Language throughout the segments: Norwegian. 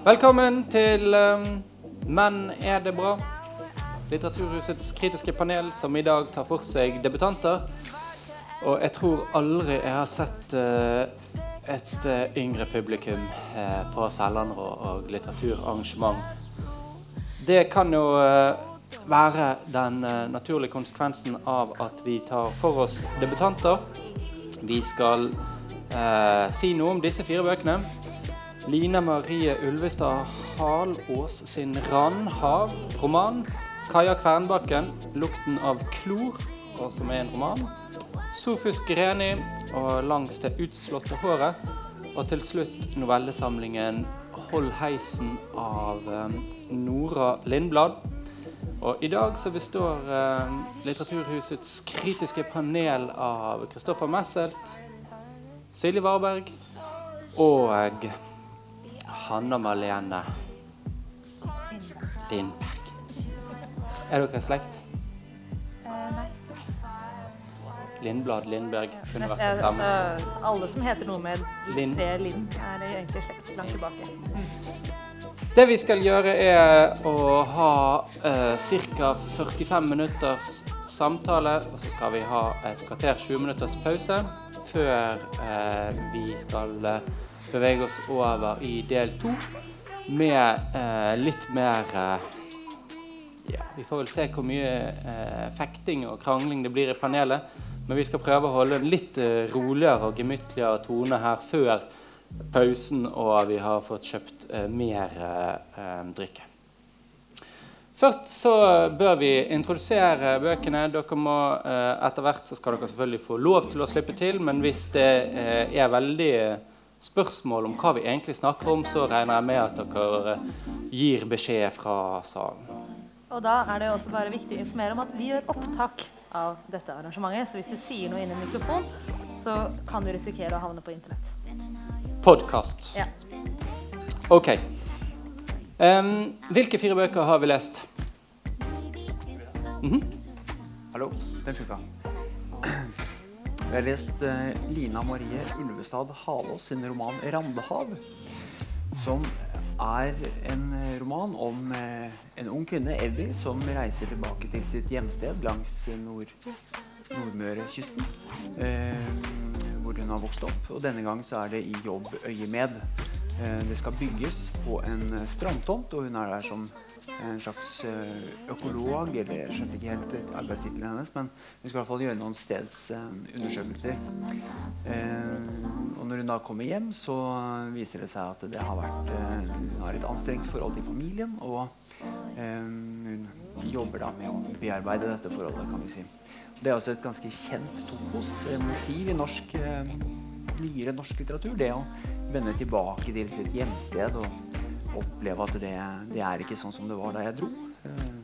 Velkommen til um, Men er det bra? Litteraturhusets kritiske panel som i dag tar for seg debutanter. Og jeg tror aldri jeg har sett uh, et uh, yngre publikum uh, på Selland og, og litteraturarrangement. Det kan jo være den naturlige konsekvensen av at vi tar for oss debutanter. Vi skal si noe om disse fire bøkene. Line Marie Ulvestad Halås sin 'Randhav'-roman. Kaja Kvernbakken 'Lukten av klor', som er en roman. Sofus Greni og 'Langs det utslåtte håret'. Og til slutt novellesamlingen 'Hold heisen' av um, Nora Lindblad. Og I dag så består um, Litteraturhusets kritiske panel av Kristoffer Messelt, Silje Warberg og Hanna Malene Lindberg. Er dere slekt? Uh, nei. Lindblad, Lindberg kunne vært det samme. altså, alle som heter noe med Lind. det Lind, er egentlig slekt langt tilbake. Det vi skal gjøre, er å ha uh, ca. 45 minutters samtale, og så skal vi ha et kvarter 20 minutters pause før eh, vi skal eh, bevege oss over i del to med eh, litt mer eh, ja, Vi får vel se hvor mye eh, fekting og krangling det blir i panelet. Men vi skal prøve å holde en litt eh, roligere og gemyttligere tone her før pausen, og vi har fått kjøpt mer drikke. Først så bør vi introdusere bøkene. Dere må, eh, etter hvert så skal dere selvfølgelig få lov til å slippe til, men hvis det eh, er veldig spørsmål om hva vi egentlig snakker om, så regner jeg med at dere gir beskjed fra salen. Og da er det også bare viktig å informere om at vi gjør opptak av dette arrangementet. Så hvis du sier noe innen en mikrofon, så kan du risikere å havne på internett. Podkast. Ja. OK. Um, hvilke fire bøker har vi lest? Mm -hmm. Hallo, den funka. Jeg har lest uh, Lina Marie Ulvestad Halås sin roman 'Randehav'. Som er en roman om uh, en ung kvinne, Evy, som reiser tilbake til sitt hjemsted langs nord Nordmørekysten. Hvor hun har vokst opp. Og denne gang så er det i jobb øyemed. Det skal bygges på en strandtomt, og hun er der som en slags eh, økolog, eller jeg skjønte ikke helt arbeidstittelen hennes, men hun skal i hvert fall gjøre noen stedsundersøkelser. Eh, og når hun da kommer hjem, så viser det seg at det har vært eh, Hun har et anstrengt forhold til familien, og hun jobber da med å bearbeide dette forholdet, kan vi si. Det er også et ganske kjent topos, motiv i norsk nyere norsk litteratur. Det å vende tilbake til sitt hjemsted og oppleve at det, det, er ikke sånn som det var da jeg dro. Eh,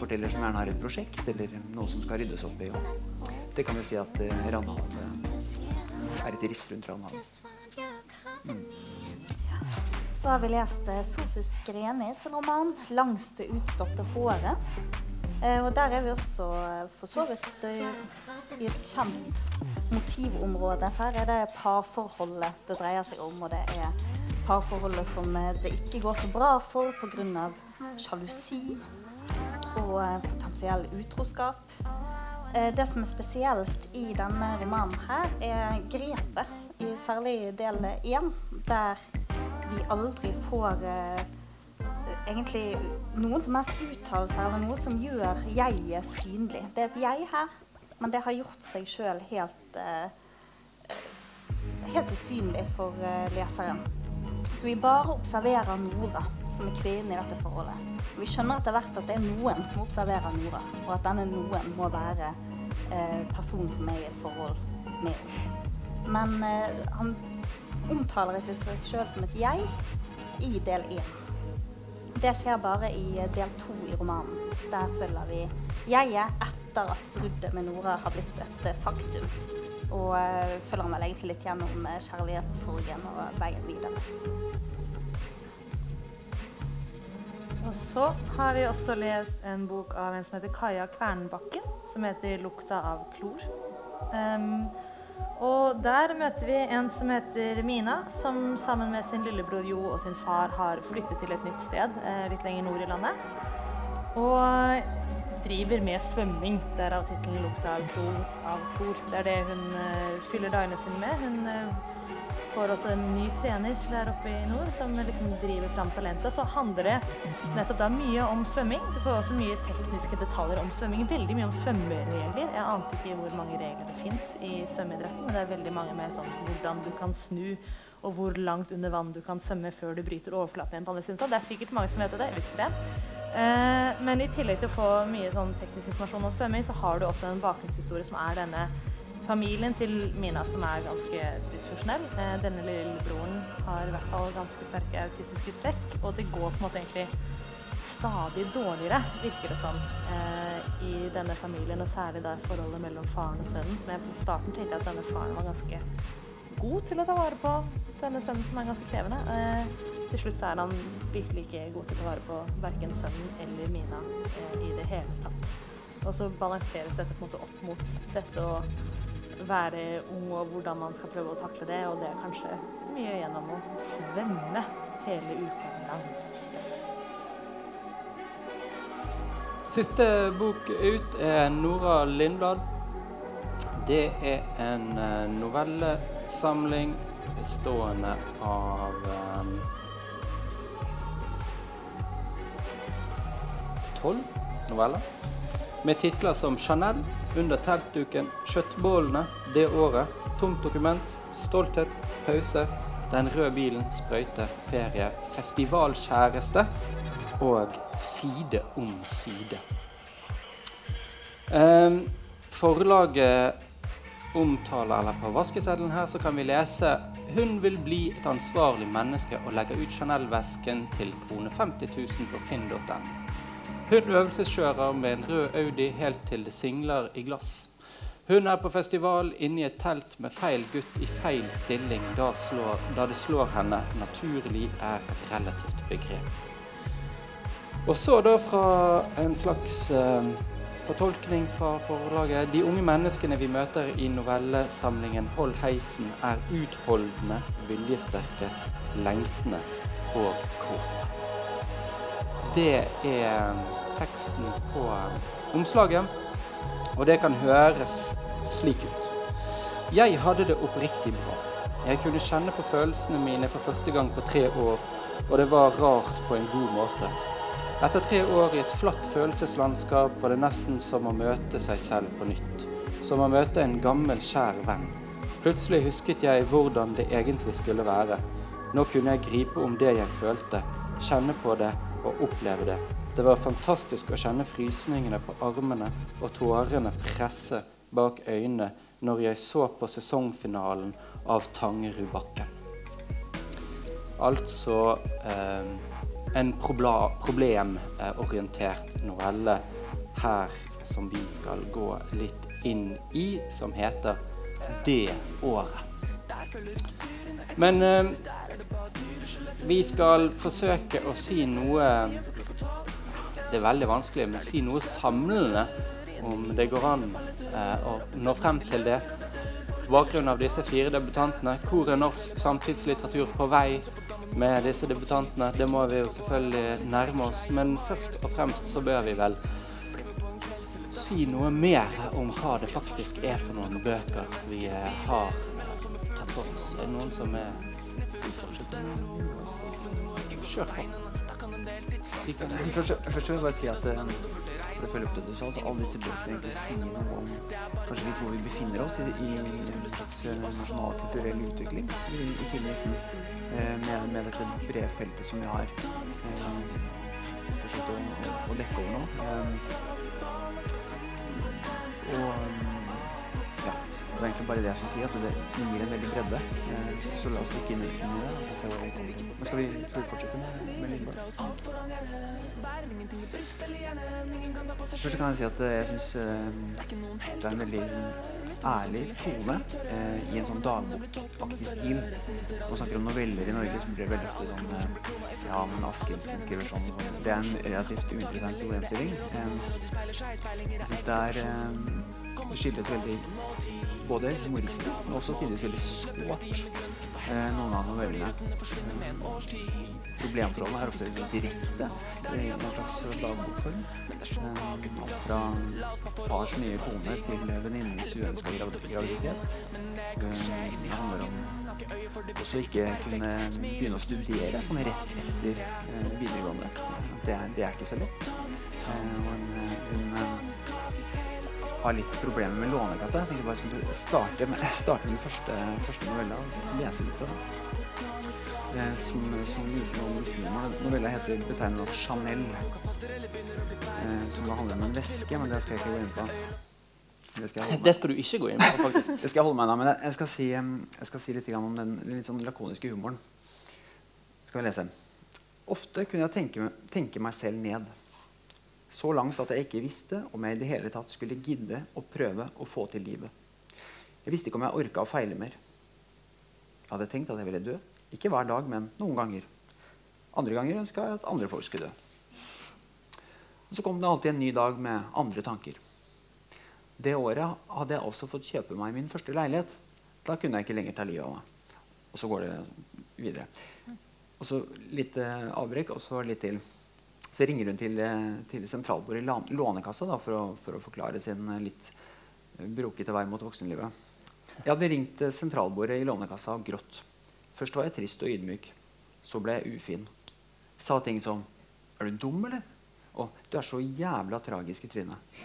forteller som gjerne har et prosjekt eller noe som skal ryddes opp i. Det kan vi si at Randhavn Randhavet er et rist rundt Randhavet. Mm. Så har vi lest eh, Sofus Grenis roman 'Langs det utslåtte håret'. Eh, og der er vi også eh, for så vidt eh, i et kjent motivområde. Her er det parforholdet det dreier seg om, og det er parforholdet som eh, det ikke går så bra for pga. sjalusi og eh, potensiell utroskap. Eh, det som er spesielt i denne romanen, her, er grepet, i særlig del én, der vi aldri får egentlig noen som helst uttalelser eller noe som gjør jeget synlig. Det er et jeg her, men det har gjort seg sjøl helt, helt usynlig for leseren. Så vi bare observerer Nora, som er kvinnen i dette forholdet. Og vi skjønner etter hvert at det er noen som observerer Nora, og at denne noen må være eh, personen som er i et forhold med henne. Men eh, han omtaler ikke seg sjøl som et jeg i del én. Det skjer bare i eh, del to i romanen. Der følger vi jeget etter at bruddet med Nora har blitt et eh, faktum. Og uh, følger vel egentlig litt gjennom kjærlighetssorgen og veien videre. Og så har vi også lest en bok av en som heter Kaja Kvernbakken, som heter 'Lukta av klor'. Um, Og der møter vi en som heter Mina, som sammen med sin lillebror Jo og sin far har flyttet til et nytt sted eh, litt lenger nord i landet. Og driver med svømming. Derav tittelen 'Lukta av klor'. Det er det hun eh, fyller dagene sine med. Hun eh, får også en ny trener der oppe i nord som liksom driver fram talentet. Så handler det nettopp da mye om svømming. Du får også mye tekniske detaljer om svømming. Veldig mye om svømmeregler. Jeg ante ikke hvor mange regler det fins i svømmeidretten, men det er veldig mange med sånn hvordan du kan snu og hvor langt under vann du kan svømme før du bryter overflaten igjen på andre siden. Så det er sikkert mange som vet det. Jeg visste det. Eh, men i tillegg til å få mye sånn teknisk informasjon om svømming, så har du også en bakgrunnshistorie som er denne familien til Mina som er ganske dysfunksjonell. Eh, denne lillebroren har i hvert fall ganske sterke autistiske trekk, og det går på en måte egentlig stadig dårligere, virker det som, eh, i denne familien, og særlig da forholdet mellom faren og sønnen, som jeg på starten tenkte at denne faren var ganske god til å ta vare på denne sønnen som er ganske krevende. Eh, til slutt så er han virkelig ikke god til å ta vare på verken sønnen eller Mina eh, i det hele tatt. Og så balanseres dette på en måte opp mot dette å være ung og hvordan man skal prøve å takle det, og det er kanskje mye gjennom å svømme hele uken lang. Yes. Siste bok ut er Nora Lindblad. Det er en eh, novellesamling bestående av um, tolv noveller. Med titler som 'Chanel', 'Under teltduken', 'Kjøttbollene', 'Det året', 'Tomt dokument', 'Stolthet', 'Pause', 'Den røde bilen', 'Sprøyte', 'Ferie', 'Festivalkjæreste' og 'Side om side'. Um, forlaget omtaler, eller på vaskeseddelen her, så kan vi lese Hun vil bli et ansvarlig menneske og legger ut Chanel-vesken til krone 50 000 på finn.no. Hun øvelseskjører med en rød Audi helt til det singler i glass. Hun er på festival inne i et telt med feil gutt i feil stilling da, slår, da det slår henne naturlig er et relativt begrep. Og så da fra en slags eh, fortolkning fra forlaget De unge menneskene vi møter i novellesamlingen 'Hold heisen' er utholdende, viljesterke, lengtende og kåte. Det er teksten på omslaget, og det kan høres slik ut. Jeg hadde det oppriktig bra. Jeg kunne kjenne på følelsene mine for første gang på tre år, og det var rart på en god måte. Etter tre år i et flatt følelseslandskap var det nesten som å møte seg selv på nytt. Som å møte en gammel, kjær venn. Plutselig husket jeg hvordan det egentlig skulle være. Nå kunne jeg gripe om det jeg følte, kjenne på det og oppleve det. Det var fantastisk å kjenne frysningene på armene og tårene presse bak øynene når jeg så på sesongfinalen av Tangerudbakken. Altså eh, en problemorientert novelle her som vi skal gå litt inn i, som heter 'Det året'. Men eh, vi skal forsøke å si noe Det er veldig vanskelig, men si noe samlende om det går an eh, å nå frem til det. På bakgrunn av disse fire debutantene. Hvor er norsk samtidslitteratur på vei med disse debutantene? Det må vi jo selvfølgelig nærme oss, men først og fremst så bør vi vel si noe mer om hva det faktisk er for noen bøker vi eh, har tatt for oss. Er det noen som er Kjør på. Først, vil jeg bare si at eh, for å følge opp det du sa, så alle disse bøkene egentlig sier noe om kanskje litt hvor vi befinner oss i, i en slags eh, nasjonal kulturell utvikling i, i 2019. Eh, med, med dette brede feltet som vi har eh, forsøkt å, å, dekke over nå. Eh, og det er egentlig bare det jeg skal si, at det, gir en veldig bredde. Eh, så la oss dykke inn, i det. så. Men skal vi, skal vi fortsette med, med Lindborg? Først kan jeg si at eh, jeg syns det er en veldig ærlig tone eh, i en sånn dagbokaktig stil. Man snakker om noveller i Norge, så blir veldig ofte sånn eh, Ja, men Askildsen skriver sånn og sånn. Det er en relativt uinteressant problemstilling. Eh, jeg syns det er eh, det skilles veldig både humoristisk, men også tidvis veldig sårt. Eh, noen av novellene. Eh, problemforholdene er ofte direkte i en slags dagbokform. Eh, alt fra fars nye kone til venninnens uønska graviditet. Eh, det handler om også ikke kunne begynne å studere sånn rett etter eh, videregående. Det, det, er ikke så lett. Eh, en, hun har litt problemer med Lånekassa. Jeg tenker bare at du starter med, starte med den første, første novella og lese litt fra den. Som, som viser noe om humor. Novella heter betegnet nok Chanel. Eh, som handler om en veske, men det skal jeg ikke gå inn på. Det skal, det skal, du ikke gå inn på, faktisk. det skal jeg holde meg unna. Men jeg skal si, jeg skal si litt om den, litt sånn lakoniske humoren. Skal vi lese. Ofte kunne jeg tenke, tenke, meg selv ned. Så langt at jeg ikke visste om jeg i det hele tatt skulle gidde å prøve å få til livet. Jeg visste ikke om jeg orka å feile mer. Jeg hadde tenkt at jeg ville dø. Ikke hver dag, men noen ganger. Andre ganger ønska jeg at andre folk skulle dø. Og så kom det alltid en ny dag med andre tanker. Det året hadde jeg også fått kjøpe meg min første leilighet. Da kunne jeg ikke lenger ta livet av meg. Og så går det videre. Og så litt eh, avbrekk, og så litt til. Så ringer hun til, eh, til sentralbordet i Lånekassa da, for, å, for, å, forklare sin eh, litt eh, brokete vei mot voksenlivet. Jeg hadde ringt sentralbordet i Lånekassa og grått. Først var jeg trist og ydmyk. Så ble jeg ufin. Sa ting som Er du dum, eller? Og du er så jævla tragisk i trynet.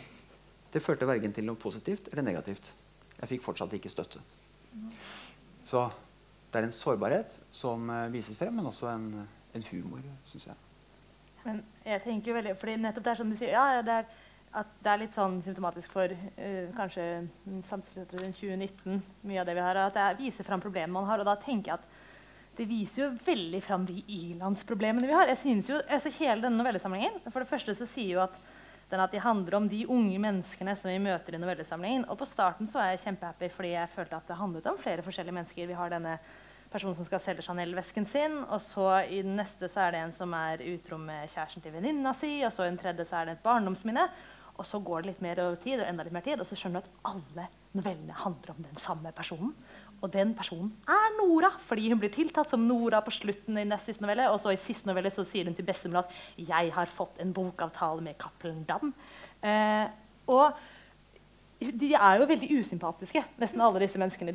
Det førte verken til noe positivt eller negativt. Jeg fikk fortsatt ikke støtte. Så det er en sårbarhet som vises frem, men også en, en humor, syns jeg. Men jeg tenker jo veldig, fordi nettopp det er som du sier, ja, det er, at det er litt sånn symptomatisk for uh, kanskje samtidig 2019, mye av det vi har, at det viser fram problemer man har. Og da tenker jeg at det viser jo veldig fram de ilandsproblemene vi har. Jeg synes jo, altså Hele denne novellesamlingen For det første så sier jo at den at de handler om de unge menneskene som vi møter i novellesamlingen. Og på starten så var jeg kjempehappy fordi jeg følte at det handlet om flere forskjellige mennesker. Vi har denne personen som skal selge Chanel-vesken sin, og så i den neste så er det en som er utro med kjæresten til venninna si, og så i den tredje så er det et barndomsminne. Og så går det litt mer over tid, og enda litt mer tid, og så skjønner du at alle novellene handler om den samme personen. Og den personen er Nora, fordi hun blir tiltatt som Nora på slutten i neste novelle. Og så i siste novelle så sier hun til bestemor at 'jeg har fått en bokavtale med Cappelen Dam'. Eh, de er jo veldig usympatiske, nesten alle disse menneskene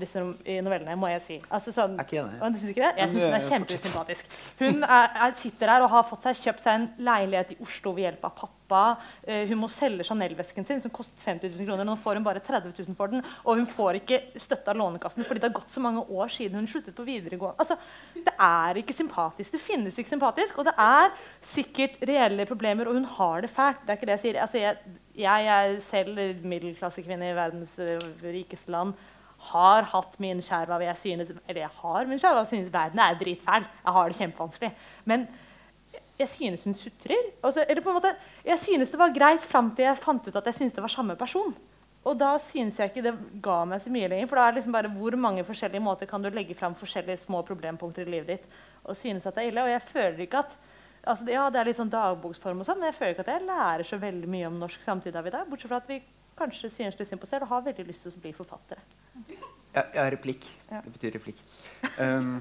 i novellene. må Jeg si. Altså, sånn, er ikke enig. Synes ikke det? Jeg syns hun er kjempeusympatisk. Hun er, er, sitter her og har fått seg, kjøpt seg en leilighet i Oslo ved hjelp av pappa. Uh, hun må selge Chanel-vesken sin, som kostet 50 000 kroner. Nå får hun bare 30 000 for den, og hun får ikke støtte av Lånekassen fordi det har gått så mange år siden hun sluttet på videregående. Altså, det er ikke sympatisk. Det finnes ikke sympatisk, og det er sikkert reelle problemer, og hun har det fælt. Det er ikke det jeg sier. Altså, jeg, jeg er selv middelklassekvinne i verdens eh, rikeste land. Har hatt min skjerv av jeg synes, Eller jeg har min skjerv av synes verden er dritfæl. Jeg har det kjempevanskelig. Men jeg synes hun sutrer. Også, eller på en måte, jeg synes det var greit fram til jeg fant ut at jeg synes det var samme person. Og da synes jeg ikke det ga meg så mye lenger. For da er det liksom bare hvor mange forskjellige måter kan du legge fram forskjellige små problempunkter i livet ditt og synes at det er ille. Og jeg føler ikke at altså, ja, det er litt sånn dagboksform, og sånn, men jeg føler ikke at jeg lærer så veldig mye om norsk samtid av i dag. Bortsett fra at vi kanskje synes litt synd på selv og har veldig lyst til å bli forfattere. Ja, ja replikk. Ja. Det betyr replikk. Um,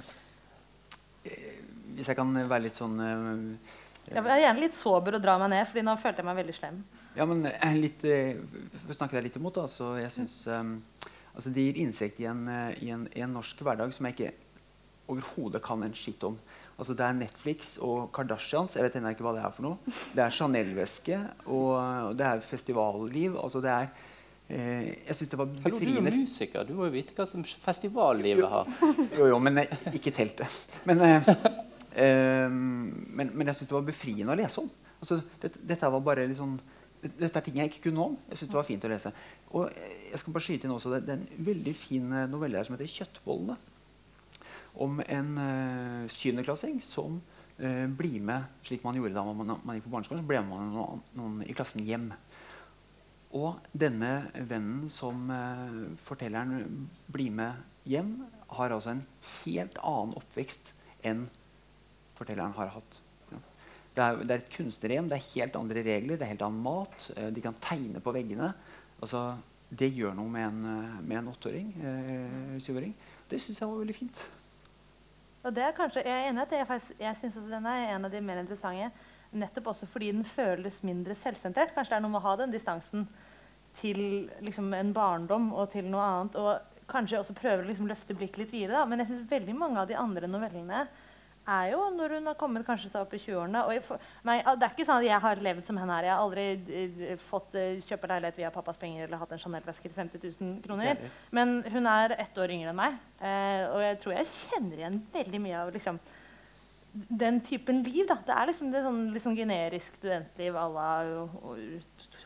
hvis jeg kan være litt sånn uh, Jeg er gjerne litt sober og dra meg ned, Fordi nå følte jeg meg veldig slem. Ja, men uh, litt, For å snakke deg litt imot, da, så jeg synes um, altså, Det gir innsikt i en, i, en, i en norsk hverdag som jeg ikke overhodet kan en skitt om. Altså, det er Netflix og Kardashians. Jeg vet ennå ikke hva det er for noe. Det er Chanel-væske, og, det er festivalliv. Altså, det er eh, Jeg syns det var befriende. Du er musiker. Du må jo vite hva som festivallivet har. Jo, jo, men eh, ikke teltet. Men, eh, eh, men, men jeg syns det var befriende å lese om. Altså, det, dette var bare litt sånn dette er ting jeg ikke kunne om. Jeg synes det var fint å lese. Og jeg skal bare skyte inn også, det, det er en veldig fin novelle her som heter 'Kjøttbollene' om en uh, syvendeklassing som uh, blir med slik man gjorde da man, man gikk på barneskolen. ble man noen, noen i klassen hjem. Og denne vennen som uh, fortelleren blir med hjem, har altså en helt annen oppvekst enn fortelleren har hatt. Det er, det er et kunstnerhjem, det er helt andre regler, det er helt annen mat. De kan tegne på veggene. Altså, det gjør noe med en, med en åtteåring. Eh, syvåring. Det syns jeg var veldig fint. Og det er kanskje, Jeg er enig at jeg, jeg synes den er en av de mer interessante. Nettopp også fordi den føles mindre selvsentrert. Kanskje det er noe med å ha den distansen til liksom, en barndom og til noe annet. Og kanskje også prøver å liksom, løfte blikket litt videre. Da. Men jeg syns veldig mange av de andre novellene er jo når hun har kommet kanskje seg opp i 20-årene. og jeg får- meg- Det er ikke sånn at jeg har levd som henne her. Jeg har aldri eh, fått eh, kjøpe leilighet via pappas penger eller hatt en Chanel-veske til 50 000 kroner. Men hun er ett år yngre enn meg, eh, og jeg tror jeg kjenner igjen veldig mye av liksom, den typen liv. Da. Det er liksom det sånn, sånn generisk studentliv à la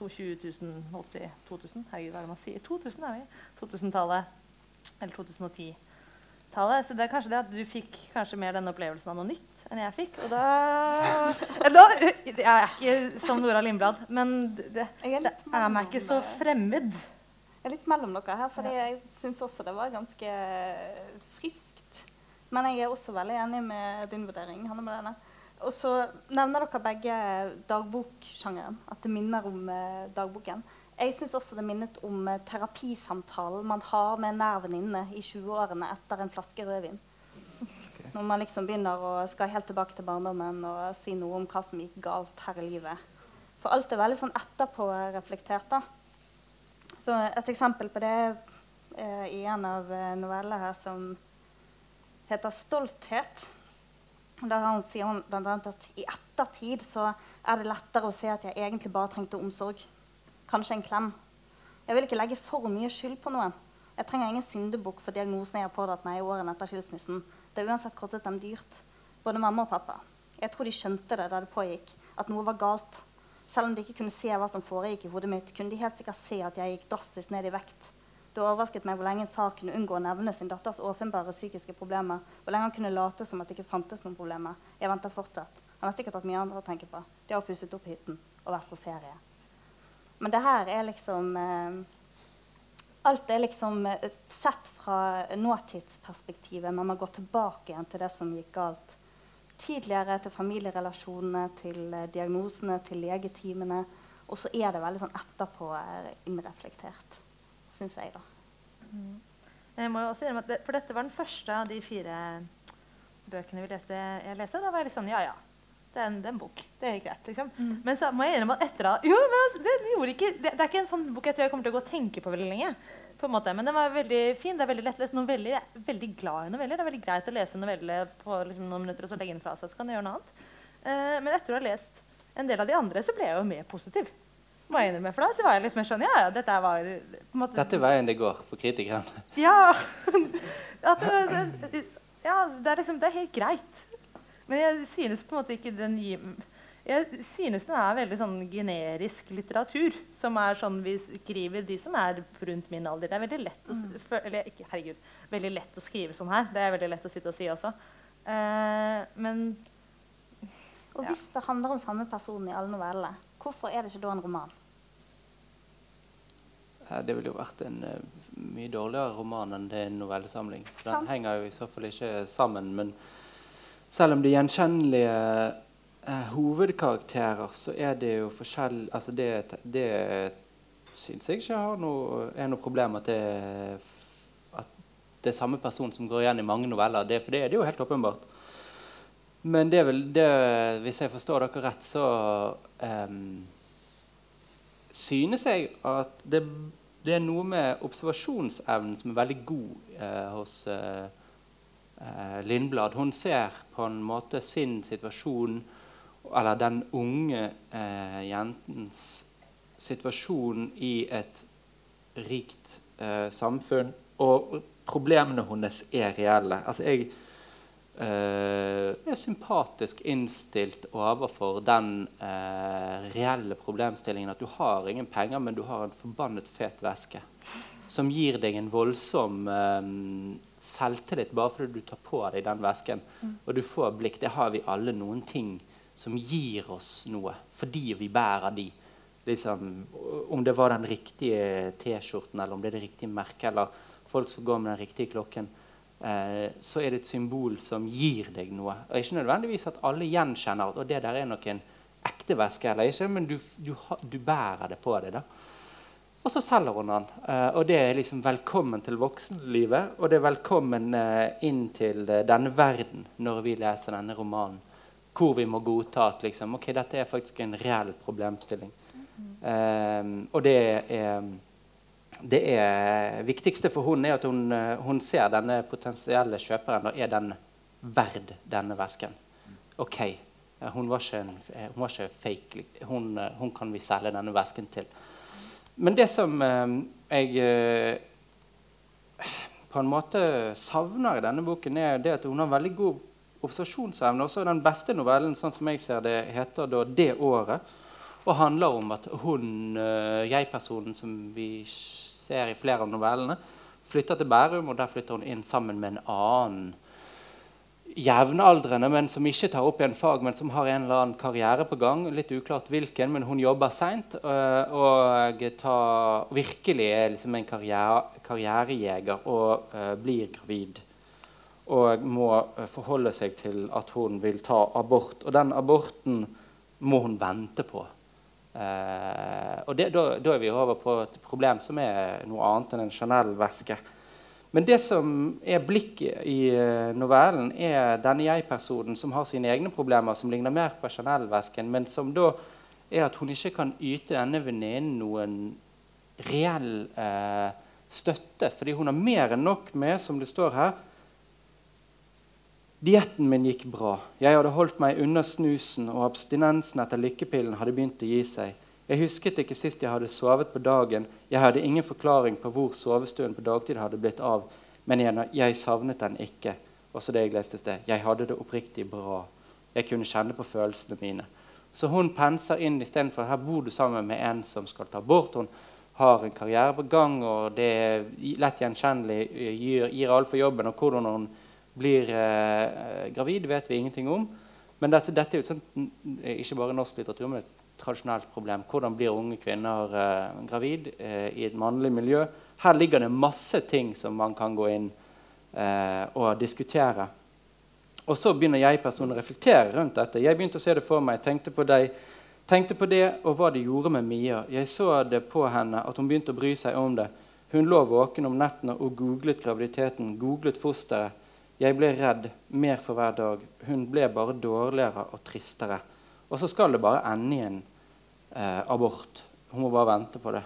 20 000 holdt vi, 2000? Herregud, hva er det man sier? 2000 er vi. 2000-tallet. Eller 2010-tallet. Så det er kanskje det at du fikk kanskje mer denne opplevelsen av noe nytt enn jeg fikk. Og da, da Jeg er ikke som Nora Lindblad, men det, Jeg er det er meg ikke så fremmed. Jeg er litt mellom dere her, for jeg syns også det var ganske friskt. Men jeg er også veldig enig med din vurdering. Hanne Malene. Og så nevner dere begge dagboksjangeren. At det minner om eh, dagboken. Jeg syns også det minnet om eh, terapisamtalen man har med en nær venninne i 20-årene etter en flaske rødvin. Når man liksom begynner å skal helt tilbake til barndommen og si noe om hva som gikk galt her i livet. For alt er veldig sånn etterpå-reflektert. da. Så et eksempel på det er i en av eh, novellene her som heter 'Stolthet'. Der hun, sier hun blant at i ettertid så er det lettere å se at jeg egentlig bare trengte omsorg. Kanskje en klem. Jeg vil ikke legge for mye skyld på noen. Jeg trenger ingen syndebukk for diagnosen jeg har pådratt meg i årene etter skilsmissen. Det har uansett kostet dem dyrt. Både mamma og pappa. Jeg tror de skjønte det da det pågikk, at noe var galt. Selv om de ikke kunne se hva som foregikk i hodet mitt, kunne de helt sikkert se at jeg gikk drastisk ned i vekt. Det overrasket meg hvor lenge en far kunne unngå å nevne sin datters åpenbare psykiske problemer. Hvor lenge han kunne late som at det ikke fantes noen problemer. Jeg venter fortsatt. Han har sikkert hatt mye annet å tenke på. De har pusset opp hytten og vært på ferie. Men det her er liksom eh, Alt er liksom eh, sett fra nåtidsperspektivet, men man går tilbake igjen til det som gikk galt tidligere, til familierelasjonene, til eh, diagnosene, til legetimene. Og så er det veldig sånn etterpå innreflektert, syns jeg, da. Jeg må også innrømme For dette var den første av de fire bøkene vi leste, jeg leste. Da var jeg litt sånn Ja, ja. Det er en, det er en bok. Det er greit. liksom. Men så må jeg innrømme at etter at, jo, men altså, det, ikke, det, det er ikke en sånn bok jeg tror jeg kommer til å gå og tenke på veldig lenge. på en måte. Men den var veldig fin. Det er veldig lettlest. Noveller, jeg er veldig glad i noveller. Det er veldig greit å lese noveller på liksom, noen minutter og så legge den fra seg. så kan du gjøre noe annet. Eh, men etter å ha lest en del av de andre, så ble jeg jo mer positiv. Må jeg innrømme, for da så var jeg litt mer sånn Ja, ja, dette var på en måte, Dette er veien det går for kritikeren. Ja. At det, det, ja, det er liksom Det er helt greit. Men jeg synes på en måte ikke den gir Jeg synes den er veldig sånn generisk litteratur. Som er sånn vi skriver de som er rundt min alder. Det er veldig lett å, mm. for, eller, ikke, herregud, veldig lett å skrive sånn her. Det er veldig lett å sitte og si også. Eh, men Og Ja. hvis det handler om samme person i alle novellene, hvorfor er det ikke da en roman? Det ville jo vært en eh, mye dårligere roman enn det er en novellesamling. Den Sant. henger jo i så fall ikke sammen. Men selv om er gjenkjennelige eh, hovedkarakterer, så er det jo forskjell Altså det, det syns jeg ikke har noe, er noe problem at det, at det er samme person som går igjen i mange noveller. Det, for det er det jo helt åpenbart. Men det er vel det Hvis jeg forstår dere rett, så um, synes jeg at det, det er noe med observasjonsevnen som er veldig god eh, hos eh, Lindblad. Hun ser på en måte sin situasjon, eller den unge eh, jentens situasjon i et rikt eh, samfunn, og problemene hennes er reelle. Altså, jeg eh, er sympatisk innstilt overfor den eh, reelle problemstillingen at du har ingen penger, men du har en forbannet fet væske Som gir deg en voldsom eh, selvtillit bare fordi du tar på deg den vesken. Og du får blikk. Det har vi alle noen ting som gir oss noe fordi vi bærer de. Liksom, om det var den riktige T-skjorten, eller om det er det riktige merket, eller folk som går med den riktige klokken eh, så er det et symbol som gir deg noe. Og ikke nødvendigvis at alle gjenkjenner at det der er nok en ekte veske eller ikke, men du, du, du bærer det på deg. da. Og så selger hun den. Eh, og det er liksom velkommen til voksenlivet. Og det er velkommen eh, inn til eh, denne verden når vi leser denne romanen. Hvor vi må godta at liksom, ok, dette er faktisk en reell problemstilling. Mm. og det er det er, viktigste for hun er at hun, hun ser denne potensielle kjøperen og er den verd denne vesken. OK. Hun var ikke, en, hun var ikke fake. Hun, hun kan vi selge denne vesken til. Men det som eh, jeg eh, på en måte savner i denne boken, er det at hun har veldig god observasjonsevne. Også den beste novellen, sånn som jeg ser det, heter da 'Det året'. Og handler om at hun, eh, jeg-personen som vi ser i flere av novellene, flytter til Bærum, og der flytter hun inn sammen med en annen jevnaldrende, men som ikke tar opp igjen fag, men som har en eller annen karriere på gang. Litt uklart hvilken, men hun jobber seint øh, og tar, virkelig er liksom en karriere, karrierejeger og uh, blir gravid. Og må uh, forholde seg til at hun vil ta abort. Og den aborten må hun vente på. Uh, og da, er vi over på et problem som er noe annet enn en Chanel-veske. Men det som er blikket i eh, novellen, er denne jeg-personen som har sine egne problemer, som ligner mer på Chanel-vesken, men som da er at hun ikke kan yte denne venninnen noen reell eh, støtte. Fordi hun har mer enn nok med, som det står her Dietten min gikk bra. Jeg hadde holdt meg unna snusen, og abstinensen etter lykkepillen hadde begynt å gi seg. Jeg husket ikke sist jeg hadde sovet på dagen. Jeg hadde ingen forklaring på hvor sovestuen på dagtid hadde blitt av. Men jeg, jeg savnet den ikke. Også det Jeg leste sted. Jeg hadde det oppriktig bra. Jeg kunne kjenne på følelsene mine. Så hun penser inn istedenfor her bor du sammen med en som skal ta bort. Hun har en karriere på gang, og det er lett gjenkjennelig. Gir, gir altfor jobben. Og hvordan hun blir eh, gravid, vet vi ingenting om. Men dette, dette er jo ikke bare norsk litteratur, men et tradisjonelt problem. Hvordan blir unge kvinner eh, gravid eh, i et mannlig miljø? Her ligger det masse ting som man kan gå inn eh, og diskutere. Og så begynner jeg-personen å reflektere rundt dette. Jeg begynte å se det for meg, tenkte på deg, tenkte på det og hva det gjorde med Mia. Jeg så det på henne at hun begynte å bry seg om det. Hun lå våken om nettene og googlet graviditeten, googlet fosteret. Jeg ble redd mer for hver dag. Hun ble bare dårligere og tristere. Og så skal det bare ende i en eh, abort. Hun må bare vente på det.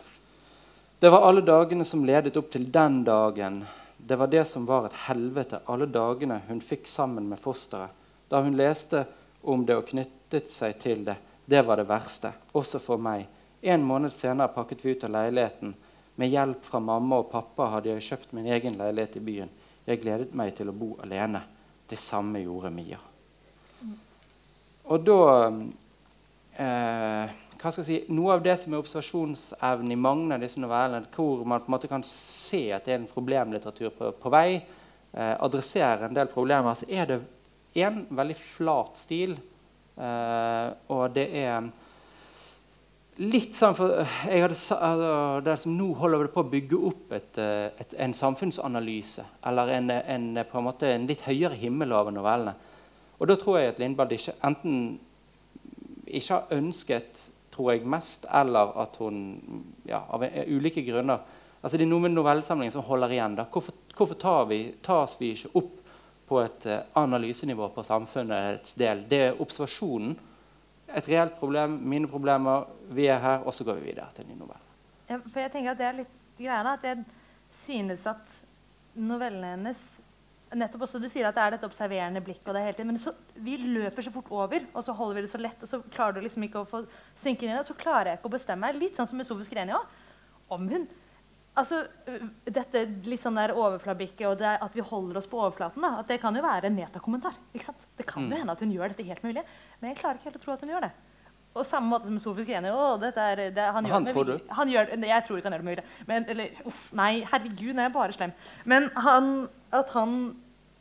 Det var alle dagene som ledet opp til den dagen. Det var det som var et helvete, alle dagene hun fikk sammen med fosteret. Da hun leste om det og knyttet seg til det. Det var det verste, også for meg. En måned senere pakket vi ut av leiligheten. Med hjelp fra mamma og pappa hadde jeg kjøpt min egen leilighet i byen. Jeg gledet meg til å bo alene. Det samme gjorde Mia. Og da eh, hva skal jeg si, Noe av det som er observasjonsevnen i mange av disse novellene, hvor man på en måte kan se at det er en problemlitteratur på, på vei, eh, adresserer en del problemer, så er det en veldig flat stil. Eh, og det er litt sånn for jeg hadde, altså, som Nå holder det på å bygge opp et, eh, et, en samfunnsanalyse. Eller en, en, på en, måte, en litt høyere himmel over novellene. Og da tror jeg at Lindblad ikke, enten ikke har ønsket tror jeg mest, eller at hun ja, av ulike grunner altså Det er noe med novellesamlingen som holder igjen. Da. Hvorfor, hvorfor vi, tas vi ikke opp på et uh, analysenivå på samfunnets del? Det er observasjonen. Et reelt problem, mine problemer, vi er her, og så går vi videre til en ny novelle. Ja, for jeg tenker at det er litt greia at Jeg synes at novellene hennes nettopp også, Du sier at det er dette observerende blikket, og det hele tiden, men så, vi løper så fort over, og så holder vi det så lett, og så klarer du liksom ikke å få synke inn i det. Og så klarer jeg ikke å bestemme meg, litt sånn som med Sofus Greni òg, om hun Altså, dette litt sånn der overflablikket og det, at vi holder oss på overflaten, da, at det kan jo være en metakommentar. ikke sant? Det kan jo mm. hende at hun gjør dette helt mulig, men jeg klarer ikke helt å tro at hun gjør det. Og samme måte som Sofus Greni. Å, dette er, det, han, han gjør, du? Han gjør, jeg tror ikke han gjør det med vilje. Men, eller, uff, nei, herregud, nå er jeg bare slem. Men han, at han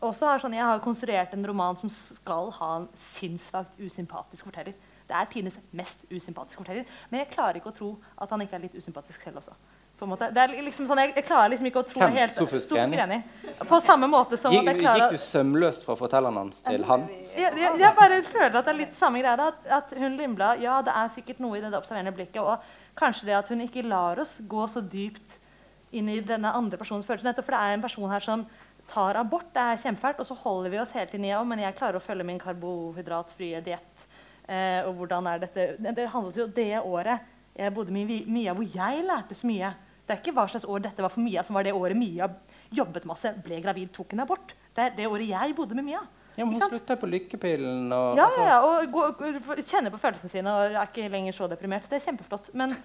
også har sånn, Jeg har konstruert en roman som skal ha en sinnssvakt usympatisk forteller. Det er Tines mest usympatiske forteller. Men jeg klarer ikke å tro at han ikke er litt usympatisk selv også. På, en måte. Det er liksom sånn, jeg, jeg klarer liksom ikke å tro Hvem? helt Sofus Greni? På samme måte som Gikk, at jeg klarer gikk du sømløst fra fortelleren hans til han? jeg, jeg, jeg bare føler at det er litt samme greie. At, at hun Lindblad Ja, det er sikkert noe i det observerende blikket. Og kanskje det at hun ikke lar oss gå så dypt inn i denne andre personens følelser. Nettopp for det er en person her som tar abort. Det er kjempefælt. Og så holder vi oss hele tiden i ja, men jeg klarer å følge min karbohydratfrie diett. Eh, og hvordan er dette Det handlet jo det året jeg bodde med Mia, hvor jeg lærte så mye. Det er ikke hva slags år dette var for Mia, som var det året Mia jobbet masse, ble gravid, tok en abort. Det er det året jeg bodde med Mia. Ja, men Hun slutta på lykkepillen. Og, Ja, altså, ja, ja, og gå, kjenner på følelsene sine og er ikke lenger så deprimert. Det er kjempeflott. Men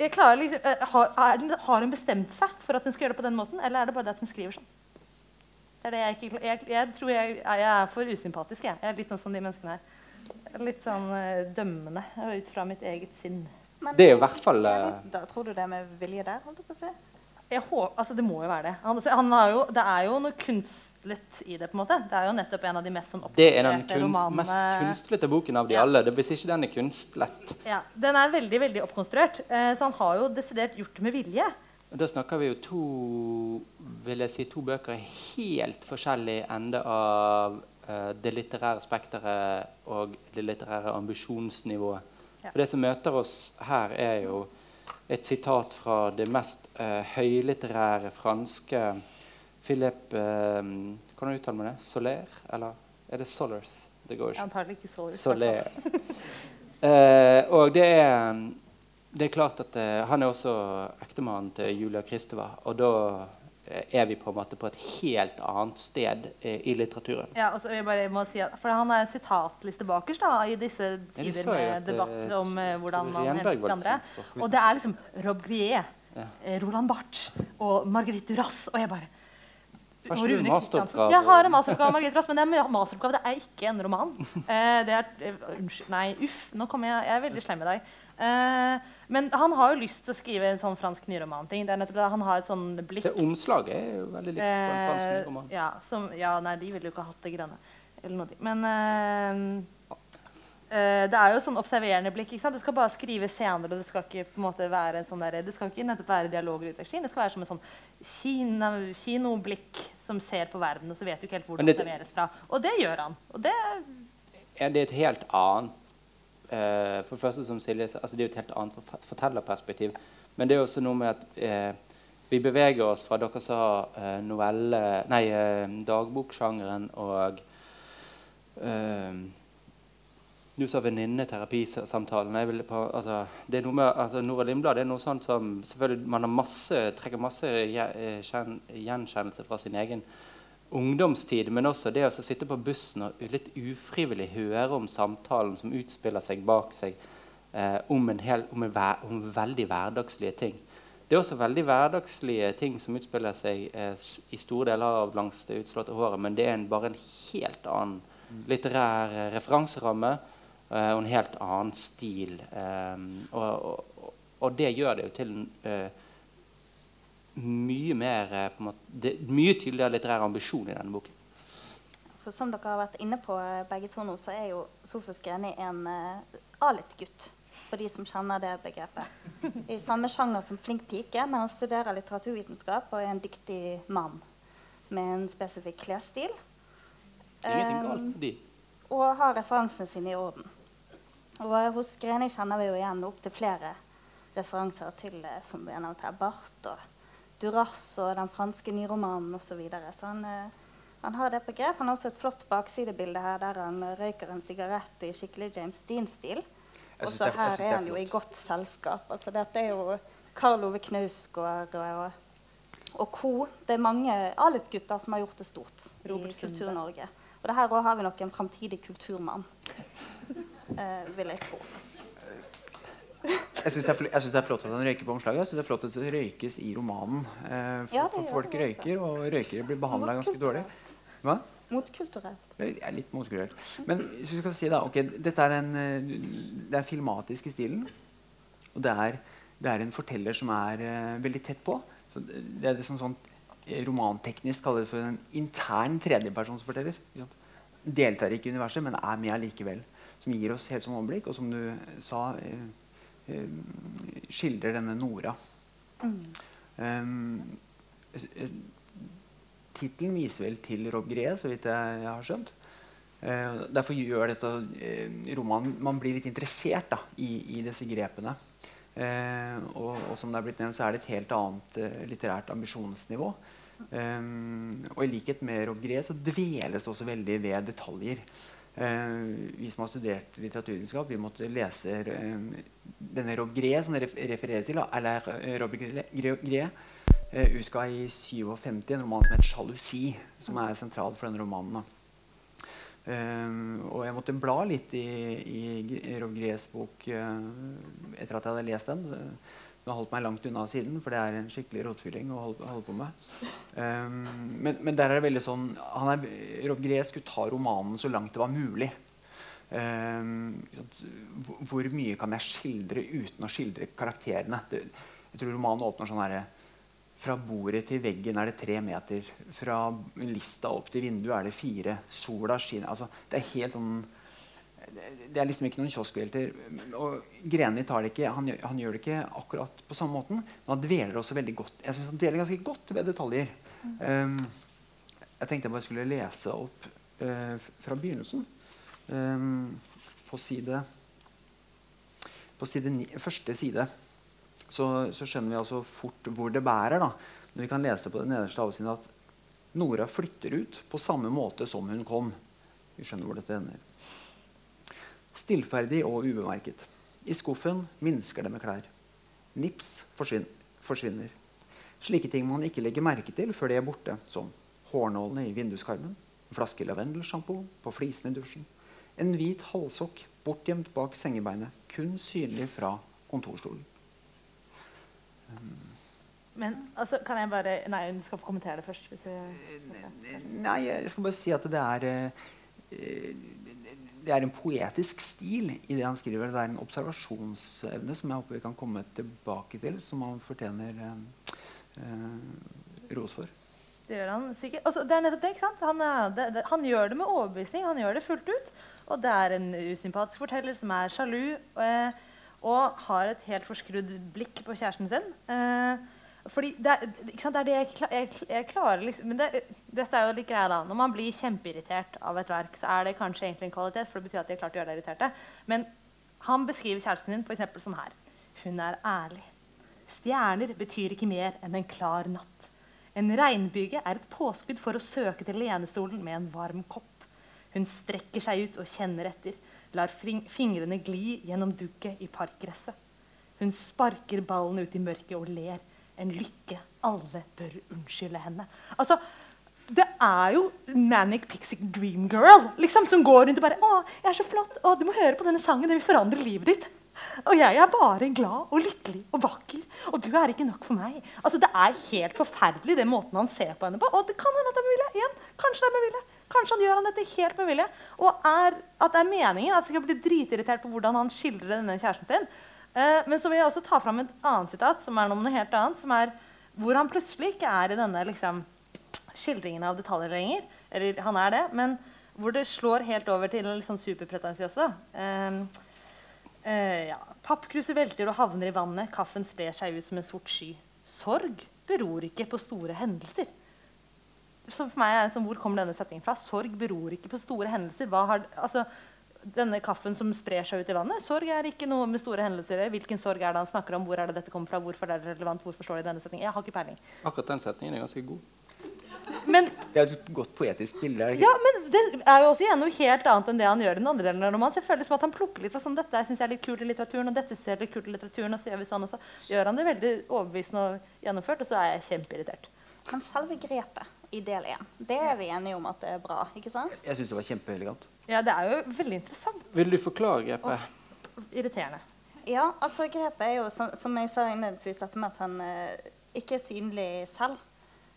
liksom, eh, har, har hun bestemt seg for at hun skal gjøre det på den måten, eller er det bare det at hun skriver sånn? Det er det jeg, ikke, jeg, jeg tror jeg, jeg er for usympatisk. Jeg. jeg er litt sånn som de menneskene her. Er Litt sånn uh, dømmende ut fra mitt eget sinn. Men Det er i hvert fall, eh, da, Tror du det er med vilje der? holdt jeg på å si? Jeg håper, altså Det må jo være det. Han, altså, han har jo, det er jo noe kunstlet i det. på en måte. Det er jo nettopp en av de mest sånn Det er den kunst, mest kunstlete boken av de Ja. alle. Det, hvis ikke den er kunstlett. Ja, Den er veldig veldig oppkonstruert, eh, så han har jo desidert gjort det med vilje. Da snakker vi jo to vil jeg si, to bøker i helt forskjellig ende av uh, det litterære spekteret og det litterære ambisjonsnivået. Ja. For Det som møter oss her, er jo et sitat fra det mest uh, høylitterære franske Philip uh, Kan du uttale meg det? Soler? Eller er det Solers? Det går ikke. Antagelig ikke Solers. Soler. uh, og det er, det er klart at eh, han er også ektemannen til Julia Kristeva. Og da eh, er vi på en måte på et helt annet sted eh, i litteraturen. Ja, og så jeg bare må si at, for Han er en sitatliste bakerst da, i disse tider med debatt eh, om eh, hvordan man Renberg elsker andre. Og det er liksom Rob Grier, Ja. eh, Roland Barth og Marguerite Duras. Og jeg bare Har ikke du en masteroppgave? Jeg har en masteroppgave Margit Rass, men det er masteroppgave, det er ikke en roman. Eh, det er, unnskyld, nei, uff, nå kommer jeg Jeg er veldig slem i dag. Eh, men han har jo lyst til å skrive en sånn fransk nyromanting. Han har et sånn blikk Det omslaget er jo veldig likt på en fransk Eh, ja, som, ja, nei, de ville jo ikke ha hatt det grønne. Eller noe. Men eh, eh, det er jo sånn observerende blikk. ikke sant? Du skal bare skrive scener, og det skal ikke på en måte være en sånn der, det skal ikke nettopp være dialog og utveksling. Det skal være som en sånn kina, kinoblikk som ser på verden, og så vet du ikke helt hvor det observeres fra. Og det gjør han. Og det er det et helt annet eh, For det første, som Silje altså det er jo et helt annet fortellerperspektiv. Men det er også noe med at eh, vi beveger oss fra dere sa eh, novelle Nei, eh, dagboksjangeren og eh, Du sa venninneterapisamtalen. Altså, det er noe med, altså, Nora Lindblad er noe sånt som selvfølgelig Man har masse, trekker masse gje- eh, kjen- gjenkjennelse fra sin egen ungdomstid, men også det å sitte på bussen og litt ufrivillig høre om samtalen som utspiller seg bak seg eh, om, en hel, om, en hver, om veldig hverdagslige ting. Det er også veldig hverdagslige ting som utspiller seg eh, i store deler av langs det utslåtte håret, men det er en, bare en helt annen litterær eh, referanseramme eh, og en helt annen stil. eh, og, og, og det gjør det jo til eh, mye mer eh, på en måte, det, er mye tydeligere litterær ambisjon i denne boken. For som dere har vært inne på eh, begge to nå, så er jo Sofus Greni en uh, Alit-gutt. For de som kjenner det begrepet. I samme sjanger som flink pike, men han studerer litteraturvitenskap og er en dyktig mann med en spesifikk klesstil. Ingenting Um, galt med de. og har referansene sine i orden. Og hos Greni kjenner vi jo igjen opptil flere referanser til som vi har nevnt her, Barth og Duras og den franske nyromanen osv. Så, videre. så han, eh, han har det på grep. Han har også et flott baksidebilde her der han røyker en sigarett i skikkelig James Dean-stil. Og så er- her er er han jo i godt selskap. Altså, dette er jo Karl Ove Knausgård og, og co. Det er mange Alit-gutter som har gjort det stort Robert i Kultur-Norge. Og det her òg har vi nok en framtidig kulturmann, eh, vil jeg tro. Jeg syns det, det er flott at han røyker på omslaget. Jeg synes det er flott at det røykes i romanen. Eh, for, Ja, for folk røyker, og røykere blir behandla ganske dårlig. Hva? Motkulturelt. Er litt motkulturelt. Men hvis vi skal si da, ok, dette er en, eh, det er filmatisk i stilen. Og det er, det er en forteller som er uh, veldig tett på. Så det er som sånn eh, romanteknisk kaller det for en intern tredjepersonsforteller. Deltar ikke i universet, men er med allikevel. Som gir oss helt sånn overblikk, og som du sa, skildrer denne Nora Um, Tittelen viser vel til Rob Gree, så vidt jeg, har skjønt. Uh, derfor gjør dette uh, romanen Man blir litt interessert da, i, i, disse grepene. Uh, og, og, som det er blitt nevnt, så er det et helt annet litterært ambisjonsnivå. Um, og i likhet med Rob Gree så dveles det også veldig ved detaljer. Vi som har studert litteraturvitenskap, vi måtte lese denne Rob Gré, som det refereres til, eller Rob Gré, eh, utga i 57 en roman som heter 'Sjalusi', som er sentral for denne romanen. Um, og jeg måtte bla litt i, i Rob Grés bok uh, etter at jeg hadde lest den. Jeg har holdt meg langt unna siden, for det er en skikkelig rotfylling å holde, holde på med. Um, men, men, der er det veldig sånn er, Rob Gree skulle ta romanen så langt det var mulig. Um, hvor mye kan jeg skildre uten å skildre karakterene? Det, jeg tror romanen åpner sånn herre fra bordet til veggen er det tre meter. Fra lista opp til vinduet er det fire. Sola skinner altså, Det er helt sånn det er liksom ikke noen kioskvelter. Og Greni tar det ikke, han, han, gjør det ikke akkurat på samme måten, men han dveler også veldig godt jeg synes han deler ganske godt ved detaljer. Um, jeg tenkte jeg bare skulle lese opp uh, fra begynnelsen. Um, på side På side ni, første side så, så, skjønner vi altså fort hvor det bærer. da. Når vi kan lese på den nederste avsiden at Nora flytter ut på samme måte som hun kom. Vi skjønner hvor dette ender. Stillferdig og ubemerket. I skuffen minsker det med klær. Nips forsvin forsvinner. Slike ting man ikke legger merke til før de er borte, som hårnålene i vinduskarmen, en flaske lavendelsjampo på flisene i dusjen, en hvit halvsokk bortgjemt bak sengebeinet, kun synlig fra kontorstolen. Men altså, kan jeg bare Nei, du skal få kommentere det først. Jeg, nei, jeg skal bare si at det er eh, det er en poetisk stil i det han skriver. Det er en observasjonsevne som jeg håper vi kan komme tilbake til, som han fortjener eh, eh ros for. Det gjør han sikkert. Altså, det er nettopp det, ikke sant? Han, det, det, han, gjør det med overbevisning. Han gjør det fullt ut. Og det er en usympatisk forteller som er sjalu. Eh, og har et helt forskrudd blikk på kjæresten sin. Eh, fordi det er, det er det jeg, jeg, jeg klarer liksom, Men det, dette er jo litt greia da. Når man blir kjempeirritert av et verk, så er det kanskje egentlig en kvalitet. for det betyr at de har klart å gjøre deg irriterte. Men han beskriver kjæresten din for sånn her. Hun er ærlig. Stjerner betyr ikke mer enn en klar natt. En regnbyge er et påskudd for å søke til lenestolen med en varm kopp. Hun strekker seg ut og kjenner etter lar fingrene gli gjennom dugget i parkgresset. Hun sparker ballen ut i mørket og ler. En lykke alle bør unnskylde henne. Altså, det er jo Manic Pixie Dream Girl liksom, som går rundt og bare 'Å, jeg er så flott. Å, du må høre på denne sangen. Den vil forandre livet ditt.' Og jeg er bare glad og lykkelig og vakker. Og du er ikke nok for meg. Altså, Det er helt forferdelig, den måten han ser på henne på. Og det kan hende at det er med vilje. Igjen, kanskje det er med vilje. Kanskje han gjør han dette helt med vilje. Og er, at det er meningen at jeg skal bli dritirritert på hvordan han skildrer denne kjæresten sin. Eh, men så vil jeg også ta fram et annet sitat som er noe helt annet. som er Hvor han plutselig ikke er i denne liksom, skildringen av detaljer lenger. Eller han er det, men hvor det slår helt over til litt sånn superpretensiøse. Eh, eh, ja. Pappkruset velter og havner i vannet. Kaffen sprer seg ut som en sort sky. Sorg beror ikke på store hendelser så for meg er det sånn, Hvor kommer denne settingen fra? Sorg beror ikke på store hendelser. Har, altså, denne kaffen som sprer seg ut i vannet. Sorg er ikke noe med store hendelser. Hvilken sorg er det han snakker om? Hvor er det dette kommer fra? Hvorfor er det relevant? Hvorfor står det i denne setningen? Jeg har ikke peiling. Akkurat den setningen er ganske god. Men, det er et godt poetisk bilde. Ja, men det er jo også noe helt annet enn det han gjør i den andre delen av romanen. Jeg føler det som at Han plukker litt fra sånn, dette syns jeg er litt kult i litteraturen, og dette ser er litt kult i litteraturen, og så gjør vi sånn, og så gjør han det veldig overbevisende og gjennomført, og så er jeg kjempeirritert. Men selve grepet i del én. Det er vi enige om at det er bra. ikke sant? Jeg syns det var kjempeelegant. Ja, det er jo veldig interessant. Vil du forklare grepet? Og irriterende. Ja, altså grepet er jo, som, som jeg sa innledningsvis, dette med at han eh, ikke er synlig selv.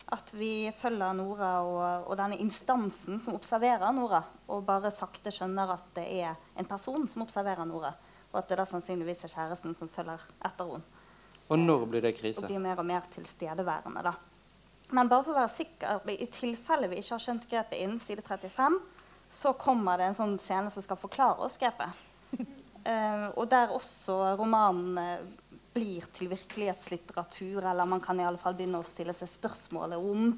At vi følger Nora og, og, denne instansen som observerer Nora, og bare sakte skjønner at det er en person som observerer Nora. Og at det da sannsynligvis er kjæresten som følger etter henne. Og når blir det krise? Og blir mer og mer tilstedeværende. da. Men bare for å være sikker, i tilfelle vi ikke har skjønt grepet innen side 35, så kommer det en sånn scene som skal forklare oss grepet. uh, og der også romanen blir til virkelighetslitteratur, eller man kan i alle fall begynne å stille seg spørsmålet om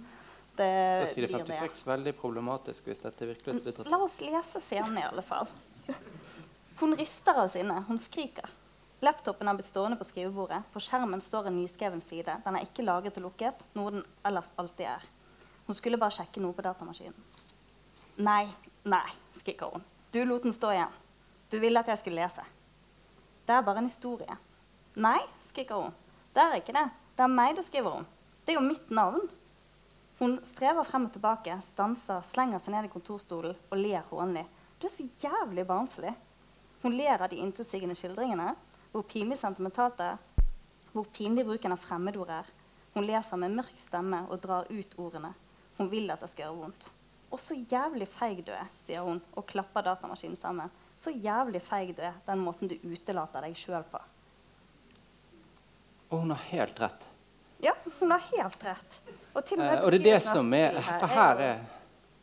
det Da sier det blir det. 56 veldig problematisk hvis dette er virkelighetslitteratur. La oss lese scenen i alle fall. Hun rister av sinne. Hun skriker. Laptopen har blitt stående på skrivebordet. På skjermen står en nyskreven side. Den er ikke lagret og lukket, noe den ellers alltid er. Hun skulle bare sjekke noe på datamaskinen. Nei, nei, skriker hun. Du lot den stå igjen. Du ville at jeg skulle lese. Det er bare en historie. Nei, skriker hun. Det er ikke det. Det er meg du skriver om. Det er jo mitt navn. Hun strever frem og tilbake, stanser, slenger seg ned i kontorstolen og ler hånlig. Du er så jævlig barnslig. Hun ler av de intetsigende skildringene, hvor pinlig sentimentalt det er, hvor pinlig bruken av fremmedord er. Hun leser med mørk stemme og drar ut ordene. Hun vil at det skal gjøre vondt. Og så jævlig feig du er, sier hun og klapper datamaskinen sammen. Så jævlig feig du er, den måten du utelater deg sjøl på. Og hun har helt rett. Ja, hun har helt rett. Og, til og, med Eh, og det er det som er For her er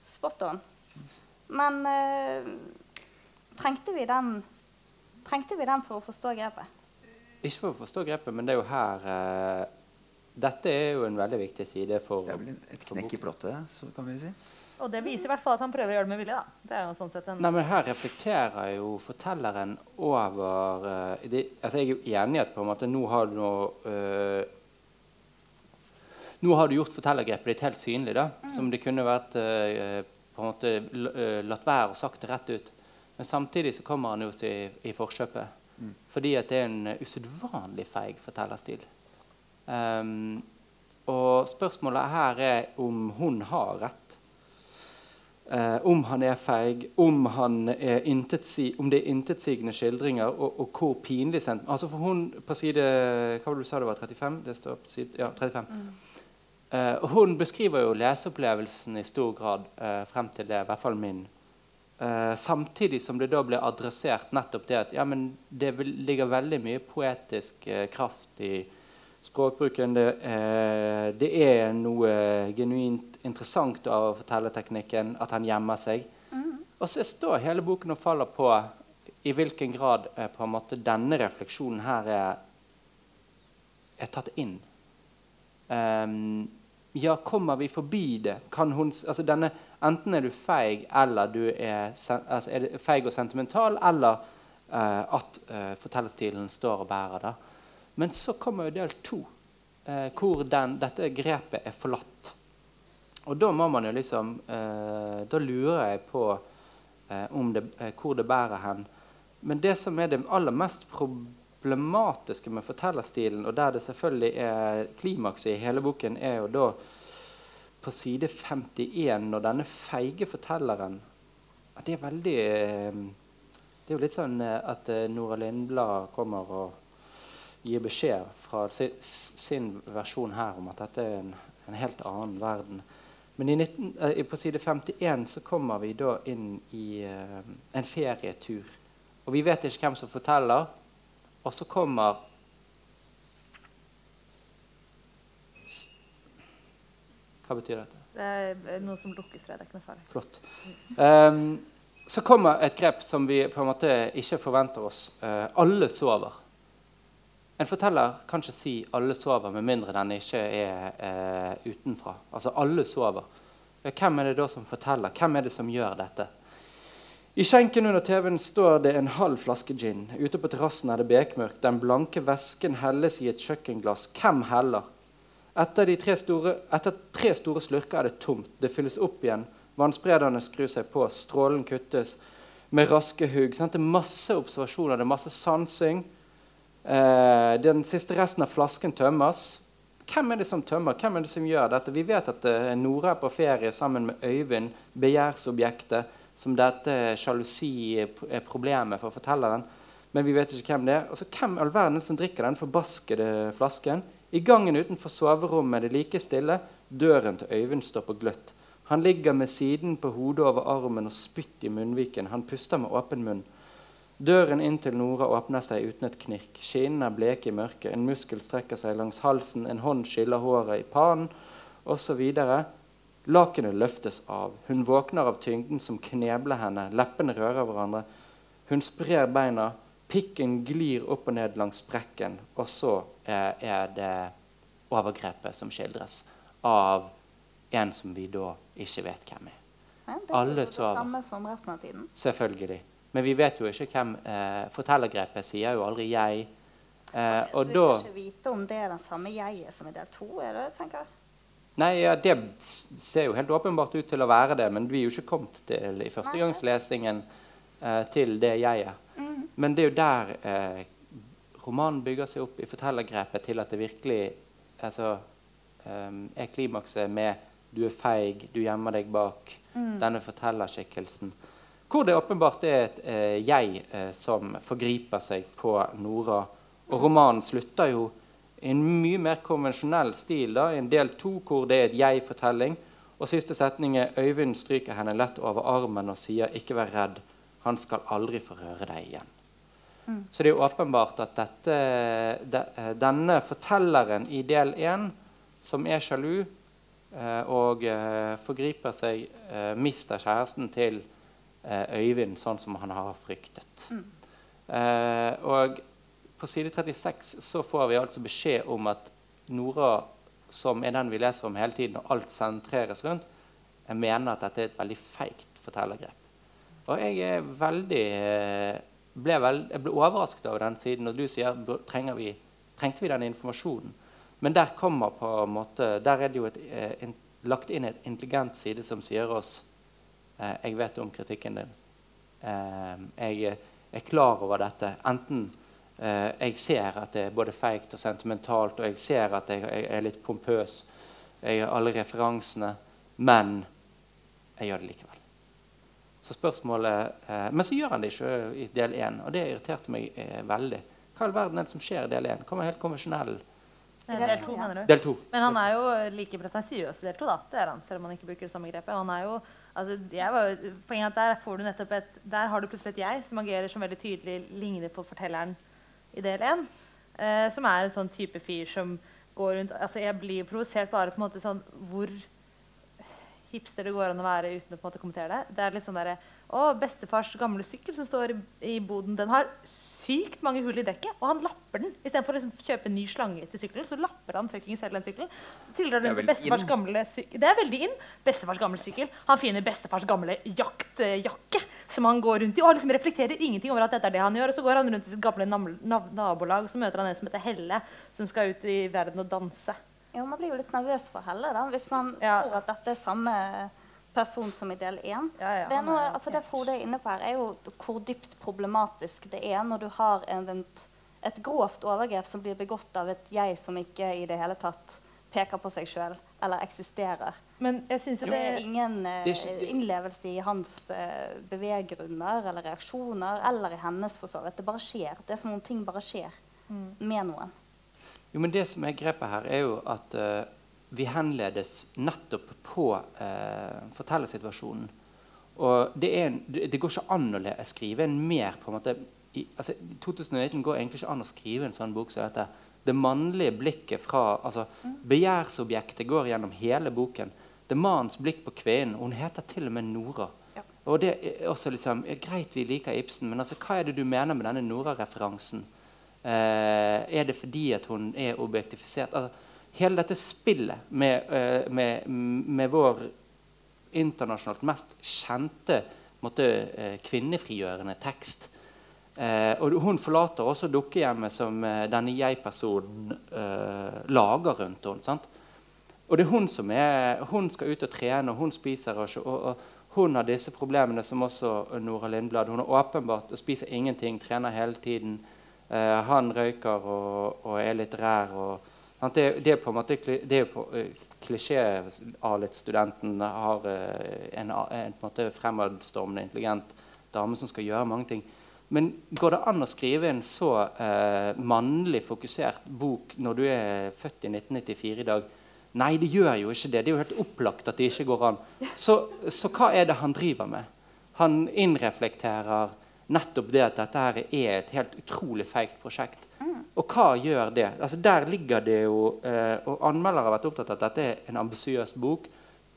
Spot on. Men eh, trengte, vi den, trengte vi den for å forstå grepet? Ikke for å forstå grepet, men det er jo her eh, Dette er jo en veldig viktig side for Det er vel et knekk i plottet, så kan vi si. Og det viser i hvert fall at han prøver å gjøre det med vilje. da. Det er jo sånn sett en... Nei, men Her reflekterer jo fortelleren over uh, det, altså Jeg er jo enig i at på en måte nå har du noe uh, Nå har du gjort fortellergrepet ditt helt synlig, da, som det kunne vært uh, på en måte eh, latt være og sagt det rett ut. Men samtidig så kommer han jo i, i forkjøpet. Fordi at det er en usedvanlig feig fortellerstil. Um, og spørsmålet her er om hun har rett. Eh, om han er feig, om, han er om det er intetsigende skildringer, og, og hvor pinlig sendt altså For hun på side Hva var det du sa det var? 35? Det står på side, ja, 35. Eh, hun beskriver jo leseopplevelsen i stor grad eh, frem til det, i hvert fall min. Eh, samtidig som det da blir adressert nettopp det at ja, men det ligger veldig mye poetisk eh, kraft i språkbruken. Det, eh, det er noe genuint interessant av fortellerteknikken, at han gjemmer seg. Og så står hele boken og faller på i hvilken grad eh, på en måte denne refleksjonen her er, er tatt inn. Um, ja, kommer vi forbi det? Kan hun, altså denne, enten er du feig, eller du er, altså er det feig og sentimental, eller eh, at eh, fortellerstilen står og bærer. da. Men så kommer jo del to, eh, hvor den, dette grepet er forlatt. Og da må man jo liksom eh, Da lurer jeg på eh, det, eh, hvor det bærer hen. Men det som er det aller mest problematiske med fortellerstilen, og der det selvfølgelig er klimakset i hele boken, er jo da på side 51, når denne feige fortelleren Det er veldig eh, Det er jo litt sånn eh, at eh, Nora Lindblad kommer og gir beskjed fra si, sin versjon her om at dette er en, en helt annen verden. Men i 19, eh, på side 51 så kommer vi da inn i eh, en ferietur. Og vi vet ikke hvem som forteller. Og så kommer Hva betyr dette? Det er noe som lukkes, jeg. Det er ikke noe farlig. Flott. Um, så kommer et grep som vi på en måte ikke forventer oss. Uh, alle sover. En forteller kan ikke si 'alle sover' med mindre den ikke er eh, utenfra. Altså alle sover. Ja, Hvem er det da som forteller? Hvem er det som gjør dette? I skjenken under TV-en står det en halv flaske gin. Ute på terrassen er det bekmørkt. Den blanke væsken helles i et kjøkkenglass. Hvem heller? Etter, tre store, etter tre store slurker er det tomt. Det fylles opp igjen. Vannsprederne skrur seg på. Strålen kuttes med raske hugg. Det er masse observasjoner, det er masse sansing. Eh, den siste resten av flasken tømmes. Hvem er det som tømmer? Hvem er det som gjør dette? Vi vet at eh, Nora er på ferie sammen med Øyvind, begjærsobjektet, som dette sjalusi er er problemet for fortelleren. Men vi vet ikke hvem det er. Altså, hvem all verden er som drikker den forbaskede flasken? I gangen utenfor soverommet er det like stille. Døren til Øyvind står på gløtt. Han ligger med siden på hodet over armen og spytt i munnviken. Han puster med åpen munn. Døren inn til Nora åpner seg uten et knirk. Skinnene er bleke i mørket. En muskel strekker seg langs halsen. En hånd skiller håret i pannen, osv. Lakenet løftes av. Hun våkner av tyngden som knebler henne. Leppene rører hverandre. Hun sprer beina. pikken glir opp og ned langs sprekken, og så er det overgrepet som skildres av en som vi da ikke vet hvem er. Nei, det er Alle det samme som resten av tiden. Selvfølgelig. Men vi vet jo ikke hvem eh, Fortellergrepet sier jo aldri 'jeg'. Eh, Så vi da skal ikke vite om det er den samme jeget som i del to, er det tenker jeg? Nei, ja, Det ser jo helt åpenbart ut til å være det, men vi er jo ikke kommet til i førstegangslesingen eh, til det jeget. Mm. Men det er jo der eh, romanen bygger seg opp i fortellergrepet til at det virkelig altså, eh, er klimakset med 'du er feig, du gjemmer deg bak Mm. denne fortellerskikkelsen'. Hvor det åpenbart er et eh, jeg eh, som forgriper seg på Nora. Og romanen slutter jo i en mye mer konvensjonell stil, da, i en del to hvor det er et jeg-fortelling. Og siste setning er Øyvind stryker henne lett over armen og sier 'ikke vær redd, han skal aldri få røre deg igjen'. Mm. Så det er åpenbart at dette, de, eh, denne fortelleren i del én, som er sjalu eh, og eh, forgriper seg, eh, mister kjæresten til Øyvind sånn som han har fryktet. Mm. Eh, og på side 36 så får vi altså beskjed om at Nora, som er den vi leser om hele tiden, og alt sentreres rundt, jeg mener at dette er et veldig feigt fortellergrep. Og jeg er veldig eh, ble veld, jeg ble overrasket over den siden. Og du sier vi, trengte vi den informasjonen. Men der kommer på en måte, der er det jo et, eh, en, lagt inn en intelligent side som sier oss eh, Jeg vet om kritikken din. Eh, jeg er klar over dette. Enten eh, jeg ser at det er både feigt og sentimentalt, og jeg ser at jeg, jeg er litt pompøs, jeg har alle referansene, men jeg gjør det likevel. Så spørsmålet, eh, Men så gjør han det ikke i del én, og det irriterte meg eh, veldig. Hva i all verden er det som skjer i del én? Kommer helt konvensjonell. Eh, Del to, mener du? Del to. Men han er jo like pretensiøs i del to, da. Det er han, selv om han ikke bruker det samme grepet. Han er jo, altså, var, poenget er at Der et, der har du plutselig et jeg som agerer som veldig tydelig ligner på fortelleren i del én. Eh, som er en sånn type fyr som går rundt altså Jeg blir provosert bare på en måte sånn hvor hipster det går an å være uten å på en måte kommentere det. Det er litt sånn derre Å, bestefars gamle sykkel som står i, i boden, den har sykt mange hull i dekket, og han lapper den. Istedenfor å liksom kjøpe en ny slange til sykkelen, så lapper han fuckings hele den sykkelen. Så tilhører er den bestefars inn. gamle sykkel. Det er veldig inn. Bestefars gamle sykkel. Han finner bestefars gamle jaktjakke som han går rundt i, og liksom reflekterer ingenting over at dette er det han gjør. Og så går han rundt i sitt gamle nam nav nabolag, og så møter han en som heter Helle, som skal ut i verden og danse. Ja, man blir jo litt nervøs for Helle da, hvis man Ja. tror at dette er samme person som i del én. Ja, ja, det, er noe, altså det Frode er inne på her, er jo hvor dypt problematisk det er når du har en, et, et grovt overgrep som blir begått av et jeg som ikke i det hele tatt peker på seg sjøl eller eksisterer. Men jeg synes jo Det det er ingen eh, det- innlevelse i hans uh, beveggrunner eller reaksjoner, eller i hennes for så vidt. Det bare skjer. Det er som om ting bare skjer Mm. med noen. Jo, men Det som er grepet her, er jo at eh, vi henledes nettopp på eh, fortellersituasjonen. Og det, en, det, det går ikke an å skrive en mer på en måte i, altså, 2019 går egentlig ikke an å skrive en sånn bok som heter Det mannlige blikket fra altså, Begjærsobjektet går gjennom hele boken. Det er mannens blikk på kvinnen. Hun heter til og med Nora. Ja. Og det er også liksom, ja, Greit vi liker Ibsen, men altså, hva er det du mener med denne Nora-referansen? Eh, er det fordi at hun er objektifisert? Altså, hele dette spillet med, eh, med, med vår internasjonalt mest kjente måtte, eh, kvinnefrigjørende tekst. Eh, og hun forlater også dukkehjemmet som denne jeg-personen lager rundt henne. Og det er hun som er, hun skal ut og trene, og hun spiser. Og, og hun har disse problemene som også Nora Lindblad. Hun er åpenbart og spiser ingenting, trener hele tiden. Han røyker og, og er litterær. Og? Det, er på en måte det er på, eh, klisjé av litt studenten har eh, en, en, en fremadstormende, intelligent dame som skal gjøre mange ting. Men går det an å skrive en så eh, mannlig fokusert bok når du er født i 1994 i dag? Nei, det gjør jo ikke det. Det er jo helt opplagt at det ikke går an. Så, så hva er det han driver med? Han innreflekterer nettopp det at dette her er et helt utrolig feigt prosjekt. Og hva gjør det? Altså Der ligger det jo eh, Og anmeldere har vært opptatt av at dette er en ambisiøs bok.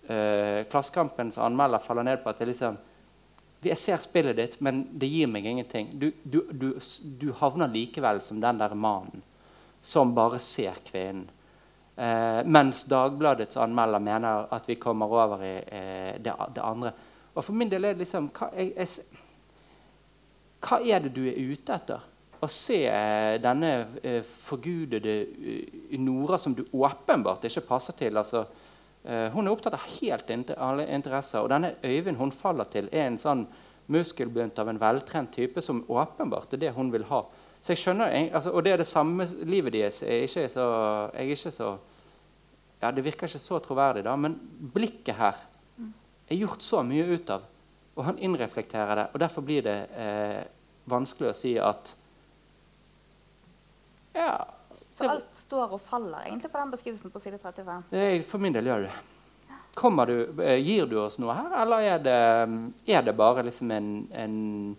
Eh, Klassekampens anmelder faller ned på at det liksom Jeg ser spillet ditt, men det gir meg ingenting. Du, du, du, du havner likevel som den der mannen som bare ser kvinnen. Eh, mens Dagbladets anmelder mener at vi kommer over i eh, det, det, andre. Og for min del er det liksom hva, jeg, jeg, hva er det du er ute etter? Å se eh, denne eh, forgudede uh, Nora som du åpenbart ikke passer til. altså hun er opptatt av helt alle interesser. Og denne Øyvind hun faller til, er en sånn muskelbunt av en veltrent type som åpenbart er det hun vil ha. Så jeg skjønner, altså, Og det er det samme livet deres. er ikke så, jeg er ikke så ja, Det virker ikke så troverdig, da, men blikket her er gjort så mye ut av. Og han innreflekterer det. Og derfor blir det eh, vanskelig å si at Ja så alt står og faller egentlig på den beskrivelsen på side 35? Det, for min del gjør det du. Eh, gir du oss noe her, eller er det, er det bare liksom en, en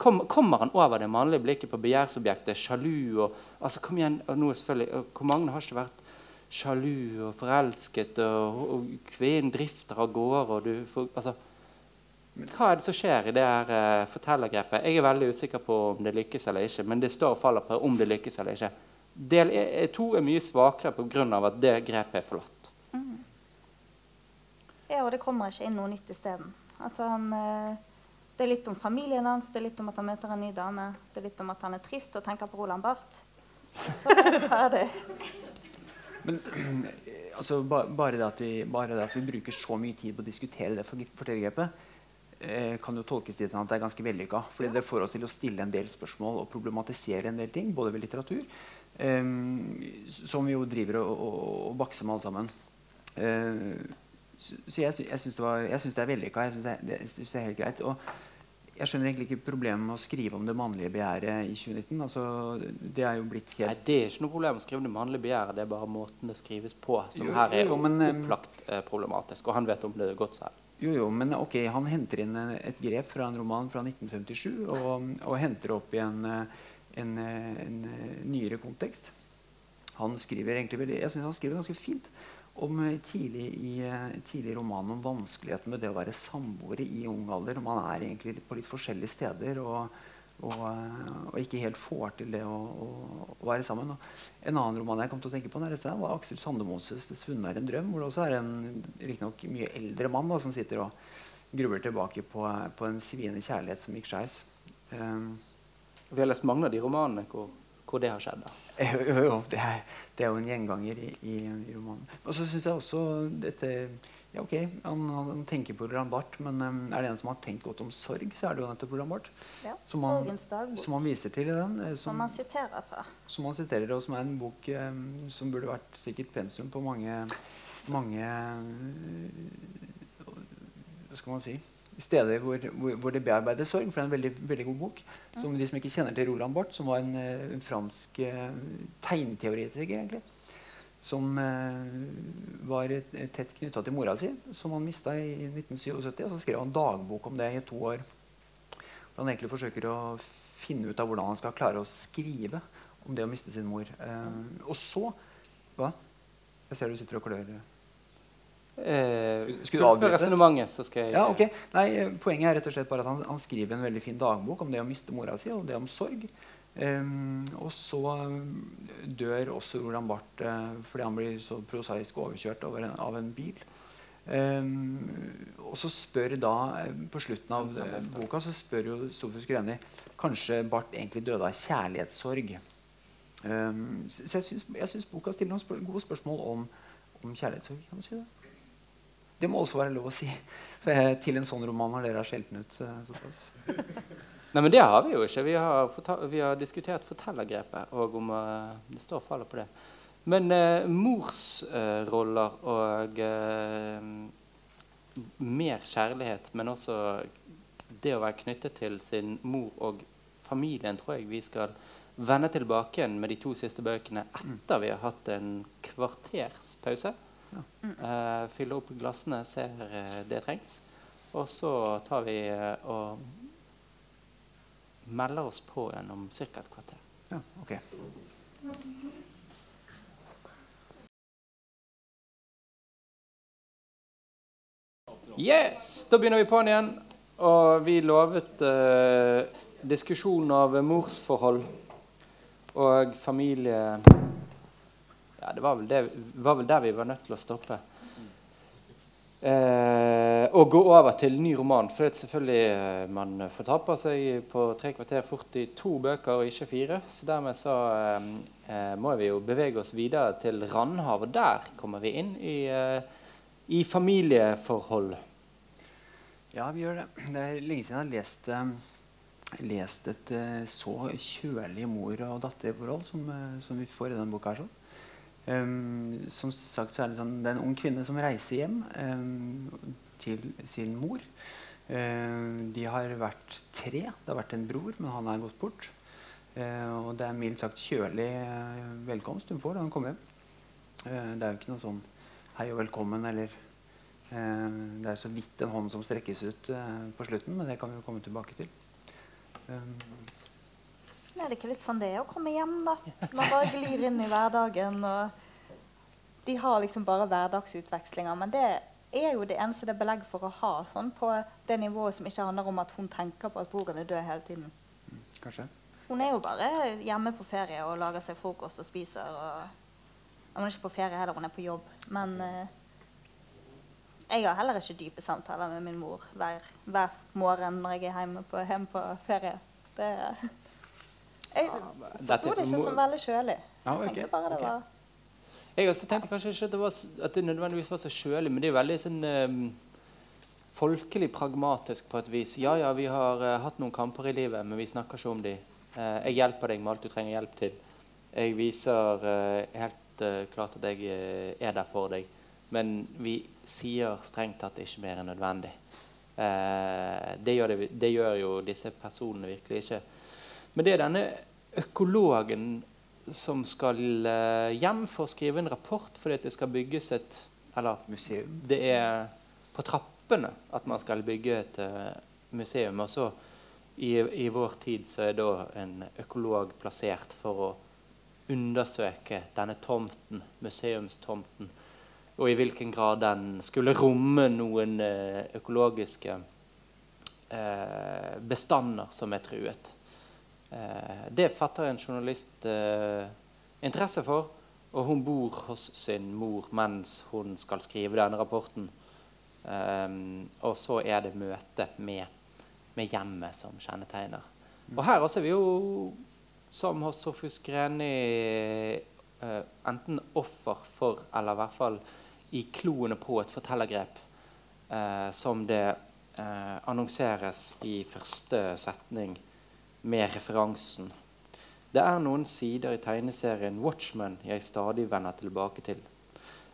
kom, Kommer han over det mannlige blikket på begjærsobjektet, sjalu og altså Kom igjen, og nå selvfølgelig, Hvor mange har ikke vært sjalu og forelsket, og, og kvinnen drifter av gårde og du får, altså, hva er det som skjer i det her uh, fortellergrepet? Jeg er veldig usikker på om det lykkes eller ikke. Men det står og faller på om det lykkes eller ikke. Del e, to er mye svakere pga. at det grepet er forlatt. Mm. Ja, og det kommer ikke inn noe nytt isteden. Altså, eh, det er litt om familien hans, det er litt om at han møter en ny dame. Det er litt om at han er trist og tenker på Roland Barth. Så er det ferdig. Men altså, bare, det vi, bare, det at vi, bruker så mye tid på å diskutere det fortellergrepet, eh, kan jo tolkes dit at det er ganske vellykka. Fordi det får oss til å stille en del spørsmål og problematisere en del ting, både ved litteratur Um, som vi jo driver og, og, og bakser med alle sammen. Uh, så, jeg, jeg syns det, det, er vellykka. Jeg syns det, det, det, er helt greit. Og jeg skjønner egentlig ikke problemet med å skrive om det mannlige begjæret i 2019. Altså, det er jo blitt helt... Nei, Det er ikke noe problem å skrive om det mannlige begjæret. Det er bare måten det skrives på som jo, her er jo, men, opplagt eh, problematisk. Og han vet om det godt selv. Jo, jo, men ok, Han henter inn et grep fra en roman fra 1957 og, og henter opp i en, en, eh, en eh, nyere kontekst. Han skriver egentlig veldig, jeg synes han skriver ganske fint om eh, tidlig i tidlig romanen om vanskeligheten med det å være samboere i ung alder. Man er egentlig på litt forskjellige steder og, og, og ikke helt får til det å, å, å være sammen. Og en annen roman jeg kom til å tenke på, der, var Aksel Sandemoses 'Det svunne er en drøm', hvor det også er en riktignok mye eldre mann da, som sitter og grubler tilbake på, på en sviende kjærlighet som gikk skeis. Um, vi har lest mange av de romanene hvor, hvor det har skjedd. Jo, jo, jo det, er, det, er, jo en gjenganger i, i, i romanen. Og så syns jeg også dette ja, ok, han, han, tenker på Roland Barth, men um, er det en som har tenkt godt om sorg, så er det jo nettopp Roland Barth. Ja, som, han, som han viser til i den. Eh, som, som han siterer fra. Som han siterer, og som er en bok um, som burde vært sikkert pensum på mange, mange uh, Hva skal man si steder hvor, hvor, hvor, det bearbeider sorg. For det er en veldig, veldig god bok. Som de som ikke kjenner til Roland Barth, som var en, eh, en fransk tegneteoretiker, egentlig. Som uh, var tett knytta til mora si, som han mista i 1977. Og så skrev han dagbok om det i to år. Hvor han egentlig forsøker å finne ut av hvordan han skal klare å skrive om det å miste sin mor. Uh, og så Hva? Jeg ser du sitter og klør. Eh, avbryte? resonnementet, så skal jeg ja, okay. Nei, Poenget er rett og slett bare at han, han, skriver en veldig fin dagbok om det å miste mora si og det om sorg. Um, og så dør også Roland Barth uh, fordi han blir så prosaisk overkjørt en, av en bil. Um, og så spør da, eh, på slutten av boka, så spør jo Sofus Greni kanskje Barth egentlig døde av kjærlighetssorg. Um, så jeg syns boka stiller noen spør gode spørsmål om, om kjærlighetssorg. kan du si det? Det må også være lov å si til en sånn roman når dere har skjelt den ut eh, såpass. Nei, men det har vi jo ikke. Vi har, vi har diskutert fortellergrepet og om uh, det står og faller på det. Men uh, morsroller uh, og mer kjærlighet, men også det å være knyttet til sin mor og familien, tror jeg vi skal vende tilbake igjen med de to siste bøkene etter vi har hatt en kvarters pause. Uh, fylle opp glassene, ser det trengs. Og så tar vi og melder oss på igjen om ca. et kvarter. Ja, ok. Yes! Da begynner vi på'n igjen. Og vi lovet eh, diskusjon av morsforhold og familie Ja, det var vel, det, var vel der vi var nødt til å stoppe. Eh, og gå over til ny roman. For det er selvfølgelig eh, man fortaper seg på tre kvarter fort i to bøker og ikke fire. Så dermed så eh, eh, må vi jo bevege oss videre til Randhav. Og der kommer vi inn i, eh, i familieforhold. Ja, vi gjør det. Det er lenge siden jeg har lest, eh, lest et så kjølig mor- og datterforhold som, som vi får i denne boka. her. sånn. Um, som sagt så er det, sånn, det er en ung kvinne som reiser hjem um, til sin mor. Um, de har vært tre. Det har vært en bror, men han er gått bort. Uh, og det er mildt sagt kjølig uh, velkomst hun får da hun kommer hjem. Uh, det er jo ikke noe sånn hei og velkommen eller uh, Det er så vidt en hånd som strekkes ut uh, på slutten, men det kan vi jo komme tilbake til. Um, Men Er det ikke litt sånn det er å komme hjem, da? Man bare glir inn i hverdagen. og De har liksom bare hverdagsutvekslinger. Men det er jo det eneste det er belegg for å ha sånn på det nivået som ikke handler om at hun tenker på at broren er død hele tiden. kanskje. Hun er jo bare hjemme på ferie og lager seg frokost og spiser. og Hun er ikke på ferie heller, hun er på jobb. Men eh, jeg har heller ikke dype samtaler med min mor hver, hver morgen når jeg er hjemme på, hjemme på ferie. Det, jeg forsto det ikke som veldig kjølig. Ja, Jeg tenkte bare det okay. var Jeg også tenkte kanskje ikke at det, var, at det nødvendigvis var så kjølig, men det er veldig sånn um, folkelig pragmatisk på et vis. Ja, ja, vi har uh, hatt noen kamper i livet, men vi snakker ikke om de. Uh, jeg hjelper deg med alt du trenger hjelp til. Jeg viser uh, helt eh, klart at jeg eh, er der for deg, men vi sier strengt tatt ikke mer enn nødvendig. Eh, det, gjør det, det gjør jo disse personene virkelig ikke. Men det er denne økologen som skal eh, hjem for å skrive en rapport fordi det skal bygges et Eller Museum. det er på trappene at man skal bygge et eh, museum. Og så i, i vår tid så er da en økolog plassert for å undersøke denne tomten, museumstomten, og i hvilken grad den skulle romme noen eh, økologiske eh, bestander som er truet. Eh, det fatter en journalist eh, interesse for, og hun bor hos sin mor mens hun skal skrive denne rapporten. Um, og så er det møte med, med hjemmet som kjennetegner. Og her også er vi jo, som hos Sofus Greni, uh, enten offer for, eller i hvert fall i kloene på et fortellergrep, uh, som det uh, annonseres i første setning med referansen. Det er noen sider i tegneserien Watchmen jeg stadig vender tilbake til.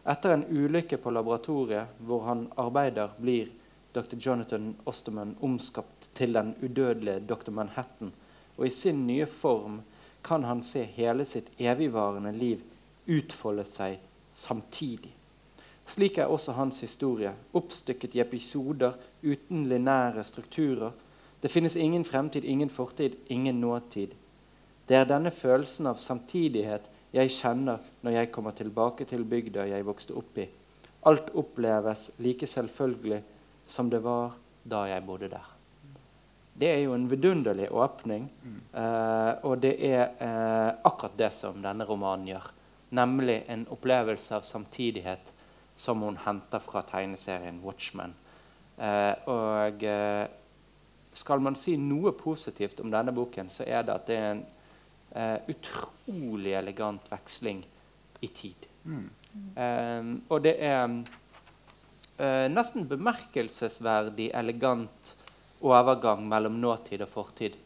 Etter en ulykke på laboratoriet hvor han arbeider, blir dr. Jonathan Osterman omskapt til den udødelige dr. Manhattan, og i sin nye form kan han se hele sitt evigvarende liv utfolde seg samtidig. Slik er også hans historie, oppstykket i episoder uten lineære strukturer. Det finnes ingen fremtid, ingen fortid, ingen nåtid. Det er denne følelsen av samtidighet jeg kjenner når jeg kommer tilbake til bygda jeg vokste opp i. Alt oppleves like selvfølgelig som det var da jeg bodde der. Det er jo en vidunderlig åpning, eh, og det er eh, akkurat det som denne romanen gjør. Nemlig en opplevelse av samtidighet som hun henter fra tegneserien 'Watchmen'. Eh, og eh, skal man si noe positivt om denne boken, så er det at det er en eh, utrolig elegant veksling i tid. Eh, og det er eh, nesten bemerkelsesverdig elegant overgang mellom nåtid og fortid.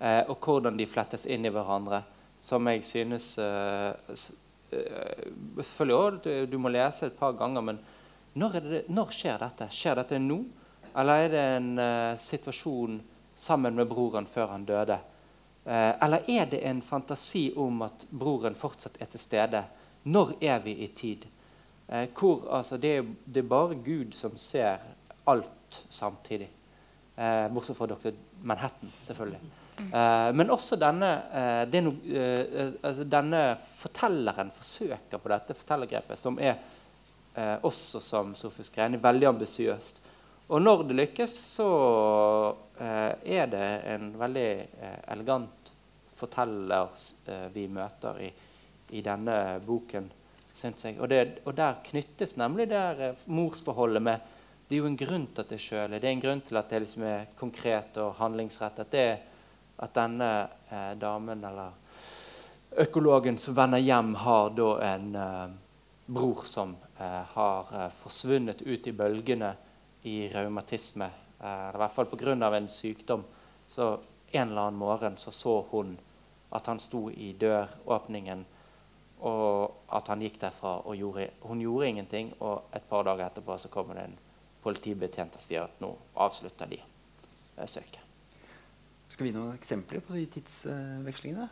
Eh, og hvordan de flettes inn i hverandre, som jeg synes eh, Selvfølgelig også, du, du må lese et par ganger, men når, det, når skjer dette? Skjer dette nå? Eller er det en eh, situasjon sammen med broren før han døde? Eh, eller er det en fantasi om at broren fortsatt er til stede? Når er vi i tid? Eh, hvor, altså, det, er, det er bare Gud som ser alt samtidig. Eh, bortsett fra Dr. Manhattan, selvfølgelig. Eh, men også denne, eh, no, altså, denne fortelleren forsøker på dette fortellergrepet, som er også som Sofus Greni veldig ambisiøst. Og når det lykkes, så eh, er det en veldig eh, elegant forteller eh, vi møter i, i denne boken, syns jeg. Og, det, og, der knyttes nemlig eh, morsforholdet med Det er jo en grunn til at det er kjølig. Det er en grunn til at det liksom er konkret og handlingsrettet. Det er at denne eh, damen eller økologen som vender hjem, har da en eh, bror som eh, har forsvunnet ut i bølgene i raumatisme. Eh, I hvert fall pga. en sykdom. Så en eller annen morgen så, så hun at han sto i døråpningen, og at han gikk derfra og gjorde Hun gjorde ingenting, og et par dager etterpå så kommer det en politibetjent og sier at nå avslutter de eh, søket. Skal vi gi noen eksempler på de tidsvekslingene?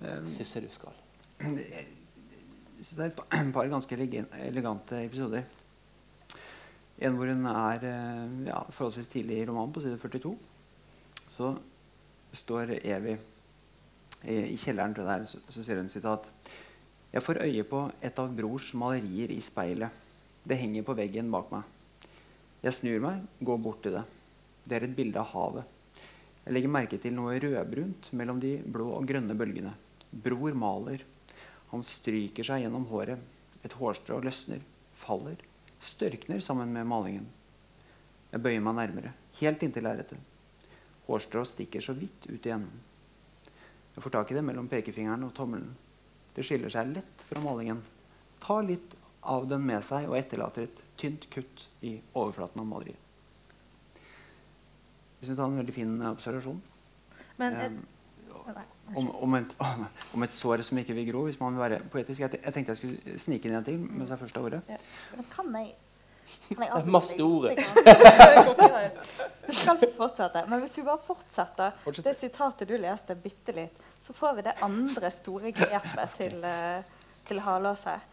Uh, Syns jeg du skal. Det er et par ganske elegante episoder. En hvor hun er eh, ja, forholdsvis tidlig i romanen, på side 42. Så står Evy i, kjelleren til der, så, så sier hun sitat Jeg får øye på et av brors malerier i speilet. Det henger på veggen bak meg. Jeg snur meg, går bort til det. Det er et bilde av havet. Jeg legger merke til noe rødbrunt mellom de blå og grønne bølgene. Bror maler. Han stryker seg gjennom håret. Et hårstrå løsner, faller, størkner sammen med malingen. Jeg bøyer meg nærmere, helt inntil lerretet. Hårstrå stikker så vidt ut i enden. Jeg får tak i det mellom pekefingeren og tommelen. Det skiller seg lett fra malingen. Tar litt av den med seg og etterlater et tynt kutt i overflaten av maleriet. Jeg syns det var en veldig fin observasjon. Men et, om, om, et, om, et, sår som ikke vil gro, hvis man vil være poetisk. Jeg, jeg tenkte jeg skulle snike inn en ting mens jeg først har ordet. Ja. Men kan jeg, kan jeg Det er masse ord. Du skal fortsette. Men hvis vi bare fortsetter Fortsett. det sitatet du leste bitte litt, så får vi det andre store grepet til, uh, til Halås her.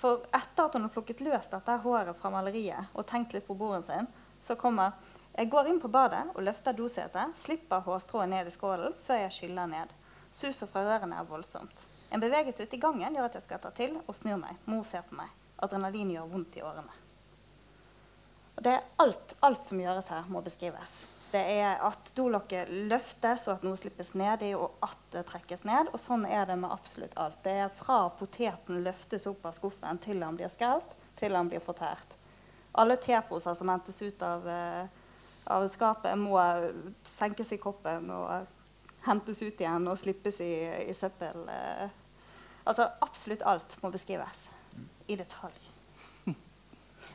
For etter at hun har plukket løs dette håret fra maleriet og tenkt litt på broren sin, så kommer jeg går inn på badet og løfter dosetet, slipper hårstrået ned i skålen før jeg skyller ned. Suset fra ørene er voldsomt. En bevegelse ute i gangen gjør at jeg skal ta til og snur meg. Mor ser på meg. Adrenalin gjør vondt i årene. Og det er alt, alt som gjøres her, må beskrives. Det er at dolokket løftes, og at noe slippes nedi, og at det trekkes ned. Og sånn er det med absolutt alt. Det er fra poteten løftes opp av skuffen til han blir skrelt, til han blir fortært. Alle teposer som hentes ut av eh, av skapet må senkes i koppen og hentes ut igjen og slippes i, i søppel. Eh, altså absolutt alt må beskrives i detalj.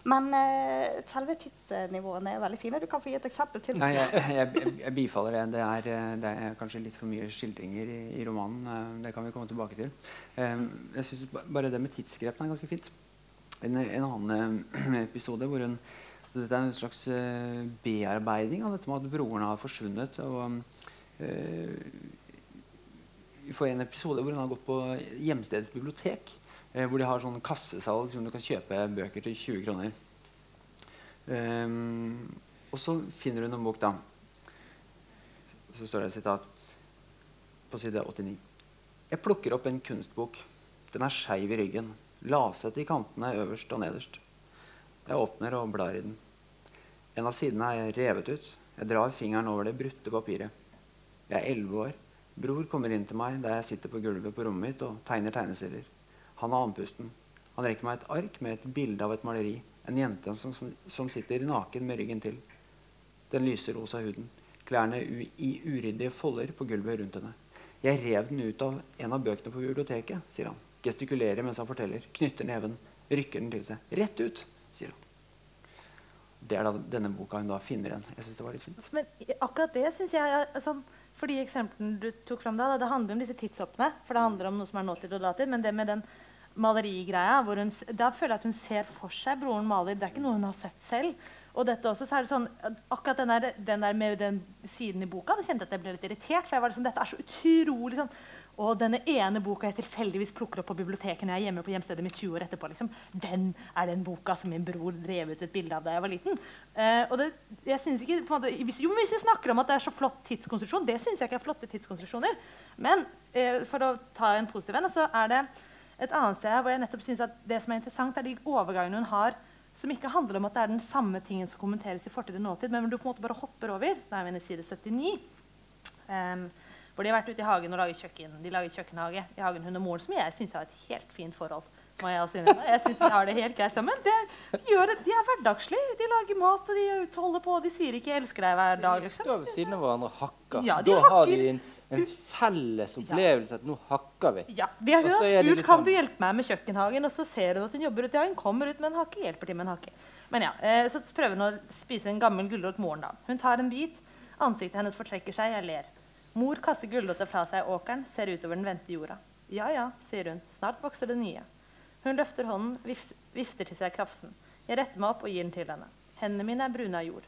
Men uh, selve tidsnivåene er veldig fine. Du kan få gi et eksempel til. Nei, jeg, jeg, jeg bifaller det. Det er, eh, det er, kanskje litt for mye skildringer i, i romanen. Det kan vi komme tilbake til. jeg synes Bare det med tidsgrepene er ganske fint. En, en annen episode hvor hun dette er en slags uh, bearbeiding av dette med at broren har forsvunnet. Og, uh, vi får en episode hvor hun har gått på hjemstedets bibliotek. Uh, hvor de har sånn kassesalg som du kan kjøpe bøker til 20 kroner. Um, og så finner hun en bok, da. Så står det et sitat på side 89. Jeg plukker opp en kunstbok. Den er skeiv i ryggen. Lasete i kantene øverst og nederst. Jeg åpner og blar i den. En av sidene er revet ut. Jeg drar fingeren over det brutte papiret. Jeg er elleve år. Bror kommer inn til meg der jeg sitter på gulvet på rommet mitt og tegner tegneserier. Han er andpusten. Han rekker meg et ark med et bilde av et maleri. En jente som, som, som sitter naken med ryggen til. Den lyser rosa huden. Klærne i uryddige folder på gulvet rundt henne. Jeg rev den ut av en av bøkene på biblioteket, sier han. Gestikulerer mens han forteller. Knytter neven. Rykker den til seg. Rett ut! Det er da denne boka hun da finner igjen. Jeg synes det var litt fint. Men akkurat det syns jeg sånn, For de eksemplene du tok fram da, det handler om disse tidshoppene. For det handler om noe som er nåtid og datid. Men det med den malerigreia, hvor hun, da føler jeg at hun ser for seg broren maler. Det er ikke noe hun har sett selv. Og dette også, så er det sånn, akkurat den der, den der med den siden i boka da kjente jeg at jeg ble litt irritert. For jeg var liksom, dette er så utrolig sånn og denne ene boka jeg tilfeldigvis plukker opp på biblioteket når jeg er hjemme på hjemstedet mitt 20 år etterpå, liksom, den er den boka som min bror drev ut et bilde av da jeg var liten. Uh, og det, jeg synes ikke, måte, hvis, jo, hvis vi snakker om at det er så flott tidskonstruksjon, det syns jeg ikke er flotte tidskonstruksjoner. Men uh, for å ta en positiv en, så er det et annet sted hvor jeg nettopp synes at det som er interessant, er de overgangene hun har som ikke handler om at det er den samme tingen som kommenteres i fortid og nåtid, men hvor du på en måte bare hopper over. Så da er vi inne i side 79. em, hvor de har vært ute i hagen og laget kjøkken. De lager kjøkkenhage i hagen hun og moren, som jeg syns har et helt fint forhold. må Jeg også innrømme. Jeg synes de har det helt greit sammen. De, gjør, det- de er hverdagslige. De lager mat, og de holder på. De sier ikke 'jeg elsker deg' hver dag. De Liksom. står ved siden av hverandre og hakker. Ja, de da har de en, en felles opplevelse at nå hakker vi. Ja, de har, hun har spurt liksom- kan du hjelpe meg med kjøkkenhagen, og så ser hun at hun jobber ut. Ja, hun kommer ut med en hake, hjelper til med en hake. Men ja, eh, Så prøver hun å spise en gammel gulrot, moren. da. Hun tar en bit, ansiktet hennes fortrekker seg, jeg ler. Mor kaster gulroten fra seg i åkeren, ser utover den vendte jorda. Ja ja, sier hun, snart vokser det nye. Hun løfter hånden, vifter til seg krafsen. Jeg retter meg opp og gir den til henne. Hendene mine er brune av jord.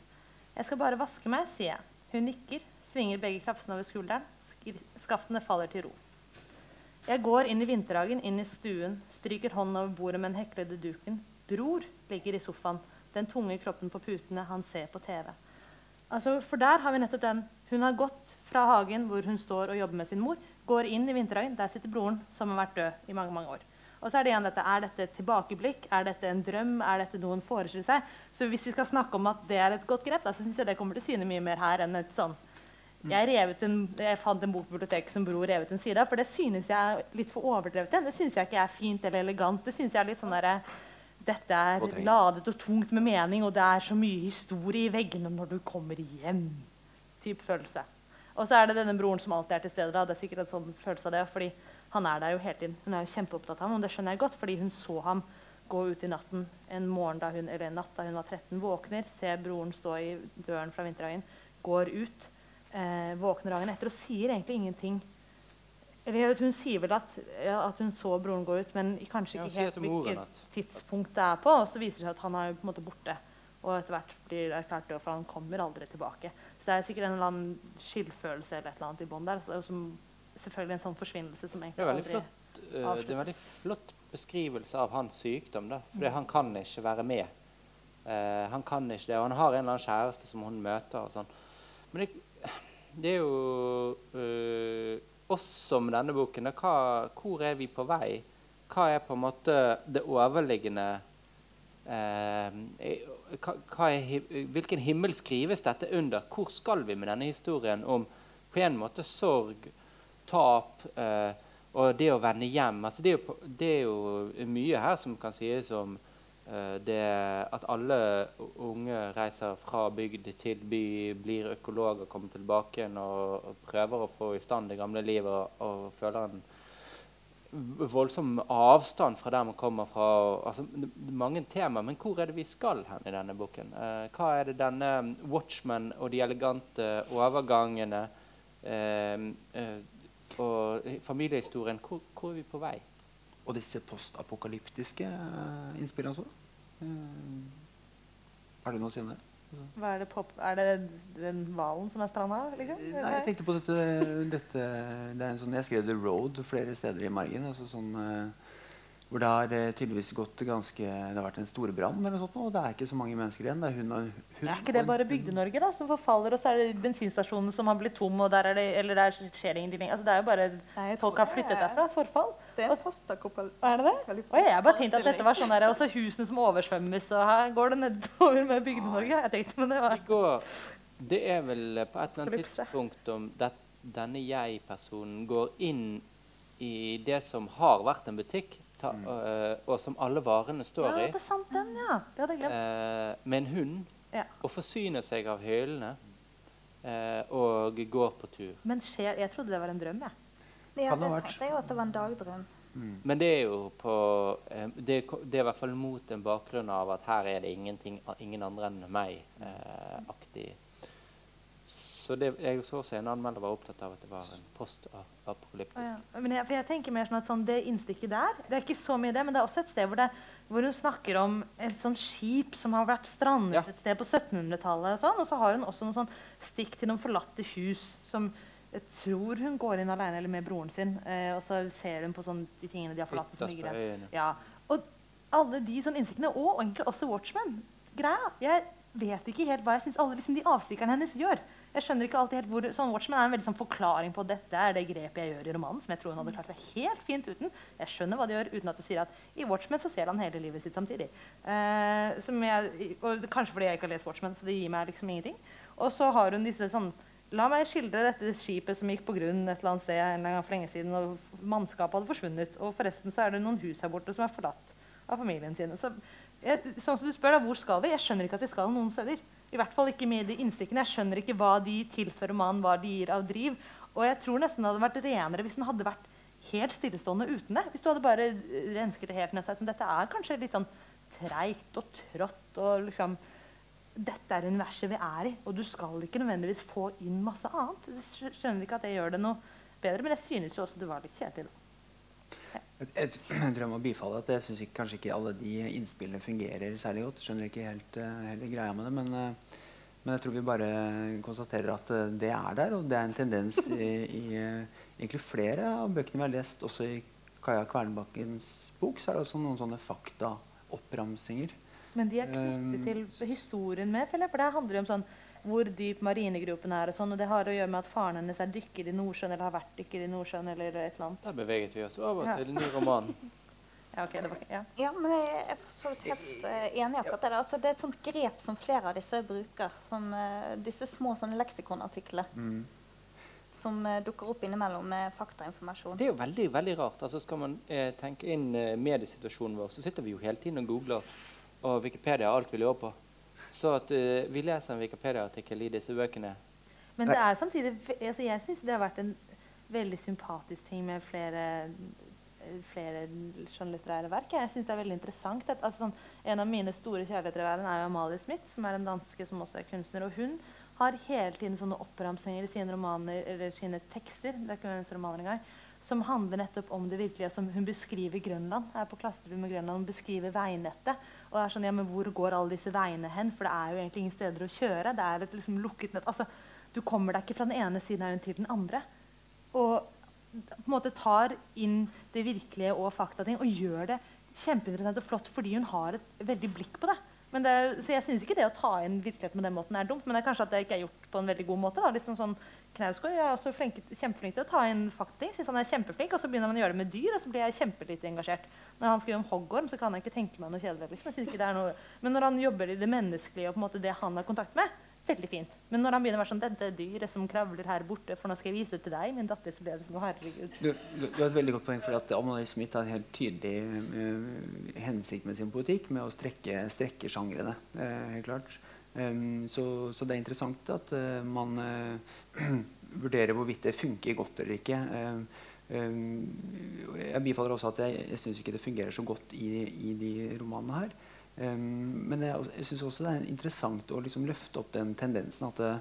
Jeg skal bare vaske meg, sier jeg. Hun nikker, svinger begge krafsene over skulderen. Skaftene faller til ro. Jeg går inn i vinterhagen, inn i stuen, stryker hånden over bordet med den heklede duken. Bror ligger i sofaen, den tunge kroppen på putene, han ser på TV. Altså, for der har vi nettopp den. Hun har gått fra hagen hvor hun står og jobber med sin mor, går inn i vinterhagen, der sitter broren som har vært død i mange mange år. Og så Er det igjen dette, er dette et tilbakeblikk, er dette en drøm, er dette noe hun forestiller seg? Så hvis vi skal snakke om at det er et godt grep, da, så syns jeg det kommer til syne mye mer her enn et sånn jeg, en, jeg fant en bok på biblioteket som Bror revet en side av, for det synes jeg er litt for overdrevet. Det synes jeg ikke er fint eller elegant. Det synes jeg er litt sånn derre Dette er ladet og tungt med mening, og det er så mye historie i veggene når du kommer hjem. Typ følelse. Og så er det denne broren som alltid er til stede. Da. Det er sikkert en sånn følelse av det, fordi han er der jo hele tiden. Hun er jo kjempeopptatt av ham, og det skjønner jeg godt, fordi hun så ham gå ut i natten en morgen da hun, eller en natt da hun var 13, våkner, ser broren stå i døren fra vinterhagen, går ut, eh, våkner dagen etter og sier egentlig ingenting. Eller hun sier vel at, at hun så broren gå ut, men kanskje ikke helt hvilket tidspunkt det er på. Og så viser det seg at han er på en måte borte. Og etter hvert blir erklært død, for han kommer aldri tilbake. Så det er sikkert en eller annen skyldfølelse eller et eller annet i bånn der. Som selvfølgelig en sånn forsvinnelse som egentlig aldri flott, eh, det er en veldig flott beskrivelse av hans sykdom. Da. For Mm. han kan ikke være med. Uh, han kan ikke det, og han har en eller annen kjæreste som hun møter. og sånn. Men det, det er jo eh, også med denne boken hva, Hvor er vi på vei? Hva er på en måte det overliggende eh, hva, er, Hvilken himmel skrives dette under? Hvor skal vi med denne historien om på en måte sorg, tap eh, og det å vende hjem? Altså, det, er jo, det er jo mye her som kan sies om det at alle unge reiser fra bygd til by, blir økologer, kommer tilbake igjen og, prøver å få i stand det gamle livet og, føler en voldsom avstand fra der man kommer fra. og- Altså, mange temaer, men hvor er det vi skal hen i denne boken? Eh, hva er det denne Watchman og de elegante overgangene eh, eh, og familiehistorien hvor, hvor er vi på vei? Og disse postapokalyptiske uh, innspillene også. er det du noe å si om det? Hva er det pop... Er det den hvalen som er stranda, liksom? Nei, jeg tenkte på dette, dette det er en sånn, Jeg skrev The Road flere steder i margen. Altså sånn, eh, hvor det har eh, tydeligvis gått ganske Det har vært en storbrann, sånt, nå, og det er ikke så mange mennesker igjen. Det er hun og hun, Er ikke det bare Bygde-Norge da, som forfaller, og så er det bensinstasjonene som har blitt tom, og der er det, eller der skjer det ingenting? Altså, det er jo bare Nei, Folk har flyttet er- derfra. Forfall. Det er Og en postapokalypse. Er det det? Oi, jeg bare tenkte at dette var sånn der, også husene som oversvømmes, og her går det nedover med Bygde-Norge. Jeg tenkte, men det var... går, det er vel på et eller annet tidspunkt om det, denne jeg-personen går inn i det som har vært en butikk, ta, øh, og som alle varene står Ja, i, det er sant den, ja. Det hadde jeg glemt. eh, med en hund, Ja. og forsyner seg av hyllene, eh, og går på tur. Men skjer, jeg trodde det var en drøm, jeg. Ja, Kan det tenkte jeg jo at det var en dagdrøm. Men det er jo på eh, det, er det er i hvert fall mot en bakgrunn av at her er det ingenting, ingen andre enn meg-aktig. så det, jeg så også en anmelder var opptatt av at det var en postapokalyptisk. ja. Men jeg, for jeg tenker mer sånn at sånn, det innstikket der Det er ikke så mye det, men det er også et sted hvor, det, hvor hun snakker om et sånn skip som har vært strandet Ja. et sted på 1700-tallet. Og sånn, og så har hun også noen sånn stikk til noen forlatte hus som jeg tror hun går inn alene eller med broren sin. Eh, og så ser hun på sånn, de tingene de har forlatt. som ligger der. Ja, og alle de sånn innsiktene, og egentlig også Watchmen. Greia, Jeg vet ikke helt hva jeg syns alle liksom, de avstikkerne hennes gjør. Jeg skjønner ikke alltid helt hvor, sånn Watchmen er en veldig sånn forklaring på at dette er det grepet jeg gjør i romanen. som jeg tror hun hadde klart seg helt fint uten. Jeg skjønner hva de gjør uten at du sier at i Watchmen så ser han hele livet sitt samtidig. Eh, som jeg, og Kanskje fordi jeg ikke har lest Watchmen, så det gir meg liksom ingenting. Og så har hun disse sånn La meg skildre dette skipet som gikk på grunn et eller annet sted en gang for lenge siden, og mannskapet hadde forsvunnet. Og forresten så er det noen hus her borte som er forlatt av familien sine. Så, jeg, sånn som du spør da, Hvor skal vi? Jeg skjønner ikke at vi skal noen steder. I hvert fall ikke med de innstikkene. Jeg skjønner ikke hva de tilfører mannen, hva de gir av driv. Og jeg tror nesten det hadde vært renere hvis den hadde vært helt stillestående uten det. Hvis du hadde bare rensket det helt ned seg. Som dette er kanskje litt sånn treigt og trått og liksom dette er universet vi er i, og du skal ikke nødvendigvis få inn masse annet. Jeg skjønner ikke at det gjør det noe bedre, men jeg synes jo også det var litt kjedelig. da. Jeg, jeg, jeg tror jeg må bifalle at jeg syns kanskje ikke alle de innspillene fungerer særlig godt. Skjønner ikke helt, uh, hele greia med det, men, uh, men, jeg tror vi bare konstaterer at uh, det er der. Og det er en tendens i, i egentlig flere av bøkene vi har lest, også i Kaja Kvernbakkens bok, så er det også noen sånne faktaoppramsinger. Men de er knyttet til historien med, for det handler jo om sånn hvor dyp marinegropen er. Og sånn, og det har å gjøre med at faren hennes er dykker i Nordsjøen eller har vært dykker i Nordsjøen. eller et eller annet. Der beveget vi oss over ja. til en ny roman. ja, okay, var, ja. ja, men jeg er for så vidt helt uh, enig i akkurat det. Altså, det er et sånt grep som flere av disse bruker. Som, uh, disse små sånne leksikonartikler. Mm. Som uh, dukker opp innimellom med faktainformasjon. Det er jo veldig veldig rart. Altså, skal man tenke inn mediesituasjonen vår, så sitter vi jo hele tiden og googler. Og Wikipedia er alt vi lurer på. Så at uh, vi leser en Wikipedia-artikkel i disse bøkene. Men det er samtidig altså Jeg syns det har vært en veldig sympatisk ting med flere, flere skjønnlitterære verk. Jeg synes det er veldig interessant. At, altså, sånn, en av mine store kjærligheter i verden er jo Amalie Smith, som er en danske som også er kunstner. Og hun har hele tiden sånne oppramsinger i sine romaner eller sine tekster. det er ikke hennes romaner engang, som handler nettopp om det virkelige. som Hun beskriver Grønland. er på klassetur med Grønland, Hun beskriver veinettet. Og det er sånn, ja, men Hvor går alle disse veiene hen? For det er jo egentlig ingen steder å kjøre. Det er et liksom lukket nett. Altså, Du kommer deg ikke fra den ene siden til den andre. Og på en måte tar inn det virkelige og faktating og gjør det kjempeinteressant og flott fordi hun har et veldig blikk på det. det så jeg syns ikke det å ta inn virkeligheten på den måten er dumt, men det er kanskje at det ikke er gjort på en veldig god måte. Da. Liksom sånn, Knausgård er også flink, kjempeflink til å ta inn fakting. Synes han er kjempeflink, Og så begynner man å gjøre det med dyr, og så blir jeg kjempelite engasjert. Når han skriver om hoggorm, så kan jeg ikke tenke meg noe kjedelig. Liksom. Er noe... Men når han jobber i det menneskelige og på en måte det han har kontakt med, veldig fint. Men når han begynner å være sånn 'Dette dyret som kravler her borte, for nå skal jeg vise det til deg', min datter, så blir det sånn Herregud. Du, du, du, har et veldig godt poeng, for at Amalie Smith har en helt tydelig uh, hensikt med sin politikk, med å strekke, strekke sjangrene. Uh, helt klart. Um, så, så, det er interessant at uh, man uh, vurderer hvorvidt det funker godt eller ikke. Um, um, jeg bifaller også at jeg, jeg syns ikke det fungerer så godt i, i de romanene her. men jeg, jeg syns også det er interessant å liksom løfte opp den tendensen at uh,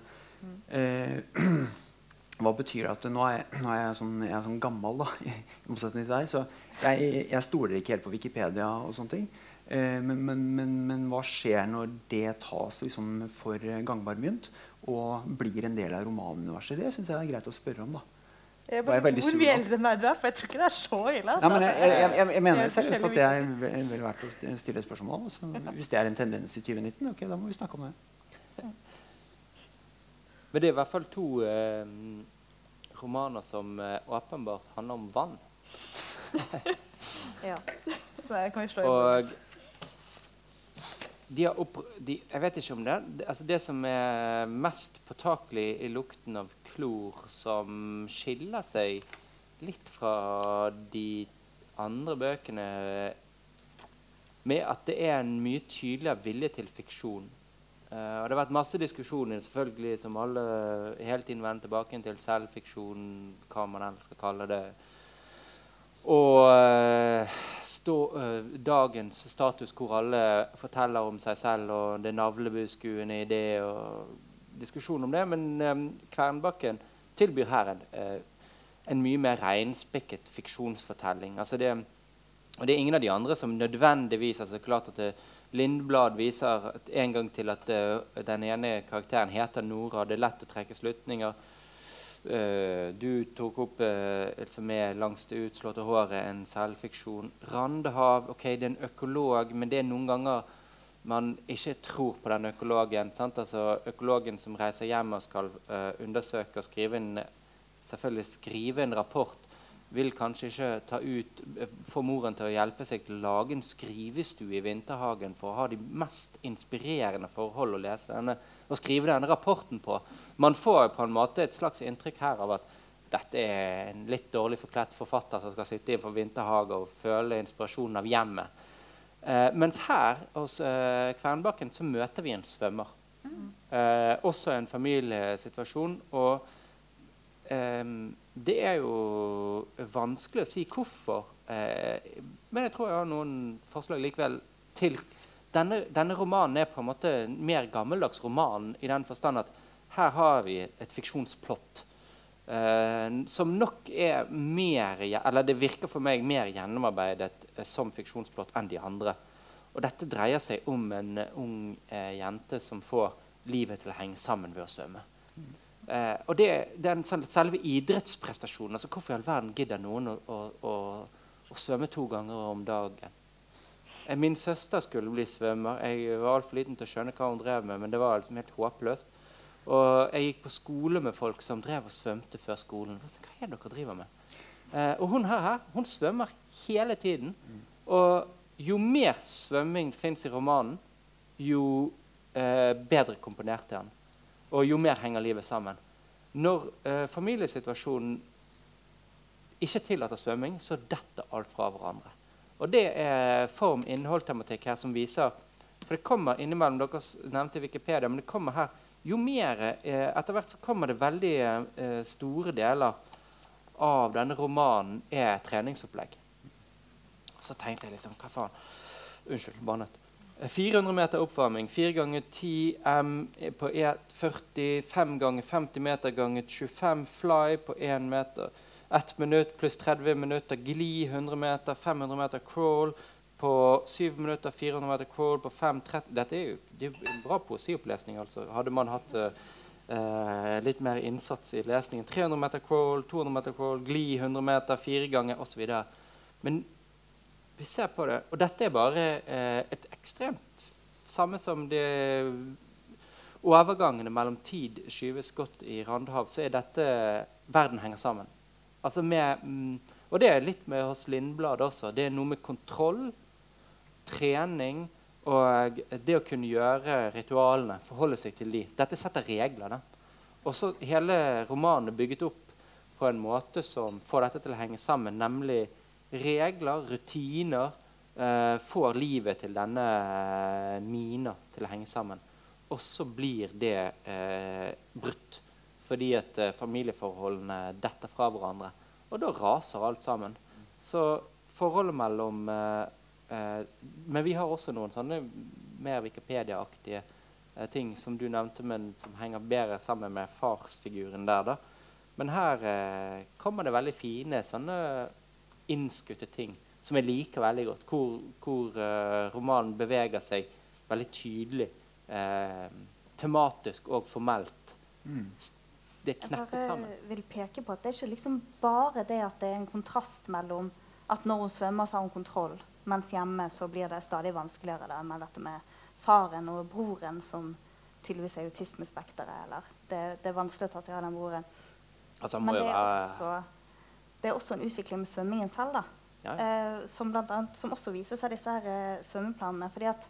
hva betyr det at nå er, jeg, nå er jeg, sånn, jeg er sånn gammel, da, i motsetning til deg. Så jeg stoler ikke helt på Wikipedia og sånne ting. Eh, men, men, men, men, hva skjer når det tas liksom for gangbar mynt og blir en del av romanuniverset? Det syns jeg er greit å spørre om. da. Jeg bare, hvor mye eldre enn meg du er? For jeg tror ikke det er så ille. Altså. Ja, jeg, jeg, jeg, jeg, mener seriøst at det er vel verdt å stille spørsmål om. Altså, hvis det er en tendens i 2019, ok, da må vi snakke om det. Men det er i hvert fall to eh, romaner som eh, åpenbart handler om vann. ja. Så det kan vi slå i Og de opp, de, jeg vet ikke om det. Altså det som er mest påtakelig i lukten av klor, som skiller seg litt fra de andre bøkene, med at det er en mye tydeligere vilje til fiksjon. Uh, og Det har vært masse diskusjoner selvfølgelig, som alle hele tiden vender tilbake til selvfiksjon, hva man ellers skal kalle det. Og uh, stå, uh, dagens status hvor alle forteller om seg selv, og det navlebeskuende i det, og diskusjon om det. Men um, Kvernbakken tilbyr her en, en mye mer reinspekket fiksjonsfortelling. Altså det, og det er ingen av de andre som nødvendigvis altså klart at det, Lindblad viser en gang til at den ene karakteren heter Nora. Det er lett å trekke slutninger. Uh, du tok opp uh, liksom med 'Langs det utslåtte håret', en selvfiksjon. Randehav ok, det er en økolog, men det er noen ganger man ikke tror på den økologen. Altså, økologen som reiser hjem og skal uh, undersøke og skrive en, selvfølgelig skrive en rapport, vil kanskje ikke ta ut, få moren til å hjelpe seg til å lage en skrivestue i vinterhagen for å ha de mest inspirerende forhold å lese denne, og skrive denne rapporten på. Man får på en måte et slags inntrykk her av at dette er en litt dårlig forkledt forfatter som skal sitte i for vinterhage og føle inspirasjonen av hjemmet. Eh, mens her hos eh, Kvernbakken så møter vi en svømmer. Mm. Eh, også en familiesituasjon. Og eh, det er jo vanskelig å si hvorfor. Eh, men jeg tror jeg har noen forslag likevel til denne, denne, romanen er på en måte mer gammeldags roman i den forstand at her har vi et fiksjonsplott. eh, som nok er mer Eller det virker for meg mer gjennomarbeidet eh, som fiksjonsplott enn de andre. Og dette dreier seg om en ung ung jente som får livet til å henge sammen ved å svømme. Mm. og det, den selve idrettsprestasjonen altså Hvorfor i all verden gidder noen å, å, å, å svømme to ganger om dagen? Min søster skulle bli svømmer. Jeg var altfor liten til å skjønne hva hun drev med, men det var liksom helt håpløst. Og jeg gikk på skole med folk som drev og svømte før skolen. Hva er det dere driver med? Eh, og hun her, hun svømmer hele tiden. Og jo mer svømming fins i romanen, jo eh, bedre komponert er den. Og jo mer henger livet sammen. Når eh, familiesituasjonen ikke tillater svømming, så detter alt fra hverandre. Og det er form, innhold, tematikk her som viser For det kommer innimellom Dere nevnte Wikipedia, men det kommer her jo mer eh, Etter hvert så kommer det veldig eh, store deler av denne romanen er treningsopplegg. Så tenkte jeg liksom Hva faen? Unnskyld, bannet. 400 eh, meter oppvarming, 4 ganger 10 M på 1,40, 5 ganger 50 meter ganger 25 fly på 1 meter. 1 minutt pluss 30 minutter gli 100 meter, 500 meter crawl, på 7 minutter, 400 meter crawl på 5.30 Dette er jo, det er en bra poesiopplesning. altså. Hadde man hatt uh, litt mer innsats i lesningen 300 meter crawl, 200 meter crawl, gli 100 meter, fire ganger osv. Men vi ser på det, og dette er bare uh, et ekstremt Samme som det overgangene mellom tid skyves godt i Randhav, så er dette Verden henger sammen. Altså med, mm, og det er litt med hos Lindblad også. Det er noe med kontroll trening og det å kunne gjøre ritualene, forholde seg til de. Dette setter regler. Og så hele romanen er bygget opp på en måte som får dette til å henge sammen, nemlig regler, rutiner, eh, får livet til denne eh, mina til å henge sammen. Og så blir det eh, brutt fordi at eh, familieforholdene detter fra hverandre. Og da raser alt sammen. Så forholdet mellom eh, Eh, men vi har også noen sånne mer Wikipedia-aktige eh, ting som du nevnte, men som henger bedre sammen med farsfiguren der. da. Men her eh, kommer det veldig fine sånne innskutte ting som jeg liker veldig godt. Hvor, hvor uh, romanen beveger seg veldig tydelig tematisk og formelt. Mm. Det er kneppet sammen. Jeg vil peke på at det er ikke liksom bare det at det er en kontrast mellom at når hun svømmer, så har hun kontroll, mens hjemme så blir det stadig vanskeligere da, med dette med faren og broren som tydeligvis er autismespekteret. Eller det, det, er vanskelig å ta seg av den broren. Altså, Men det er, også, det er, også, en utvikling med svømmingen selv, da. Ja. Eh, som, annet, som, også viser seg disse her eh, svømmeplanene. fordi at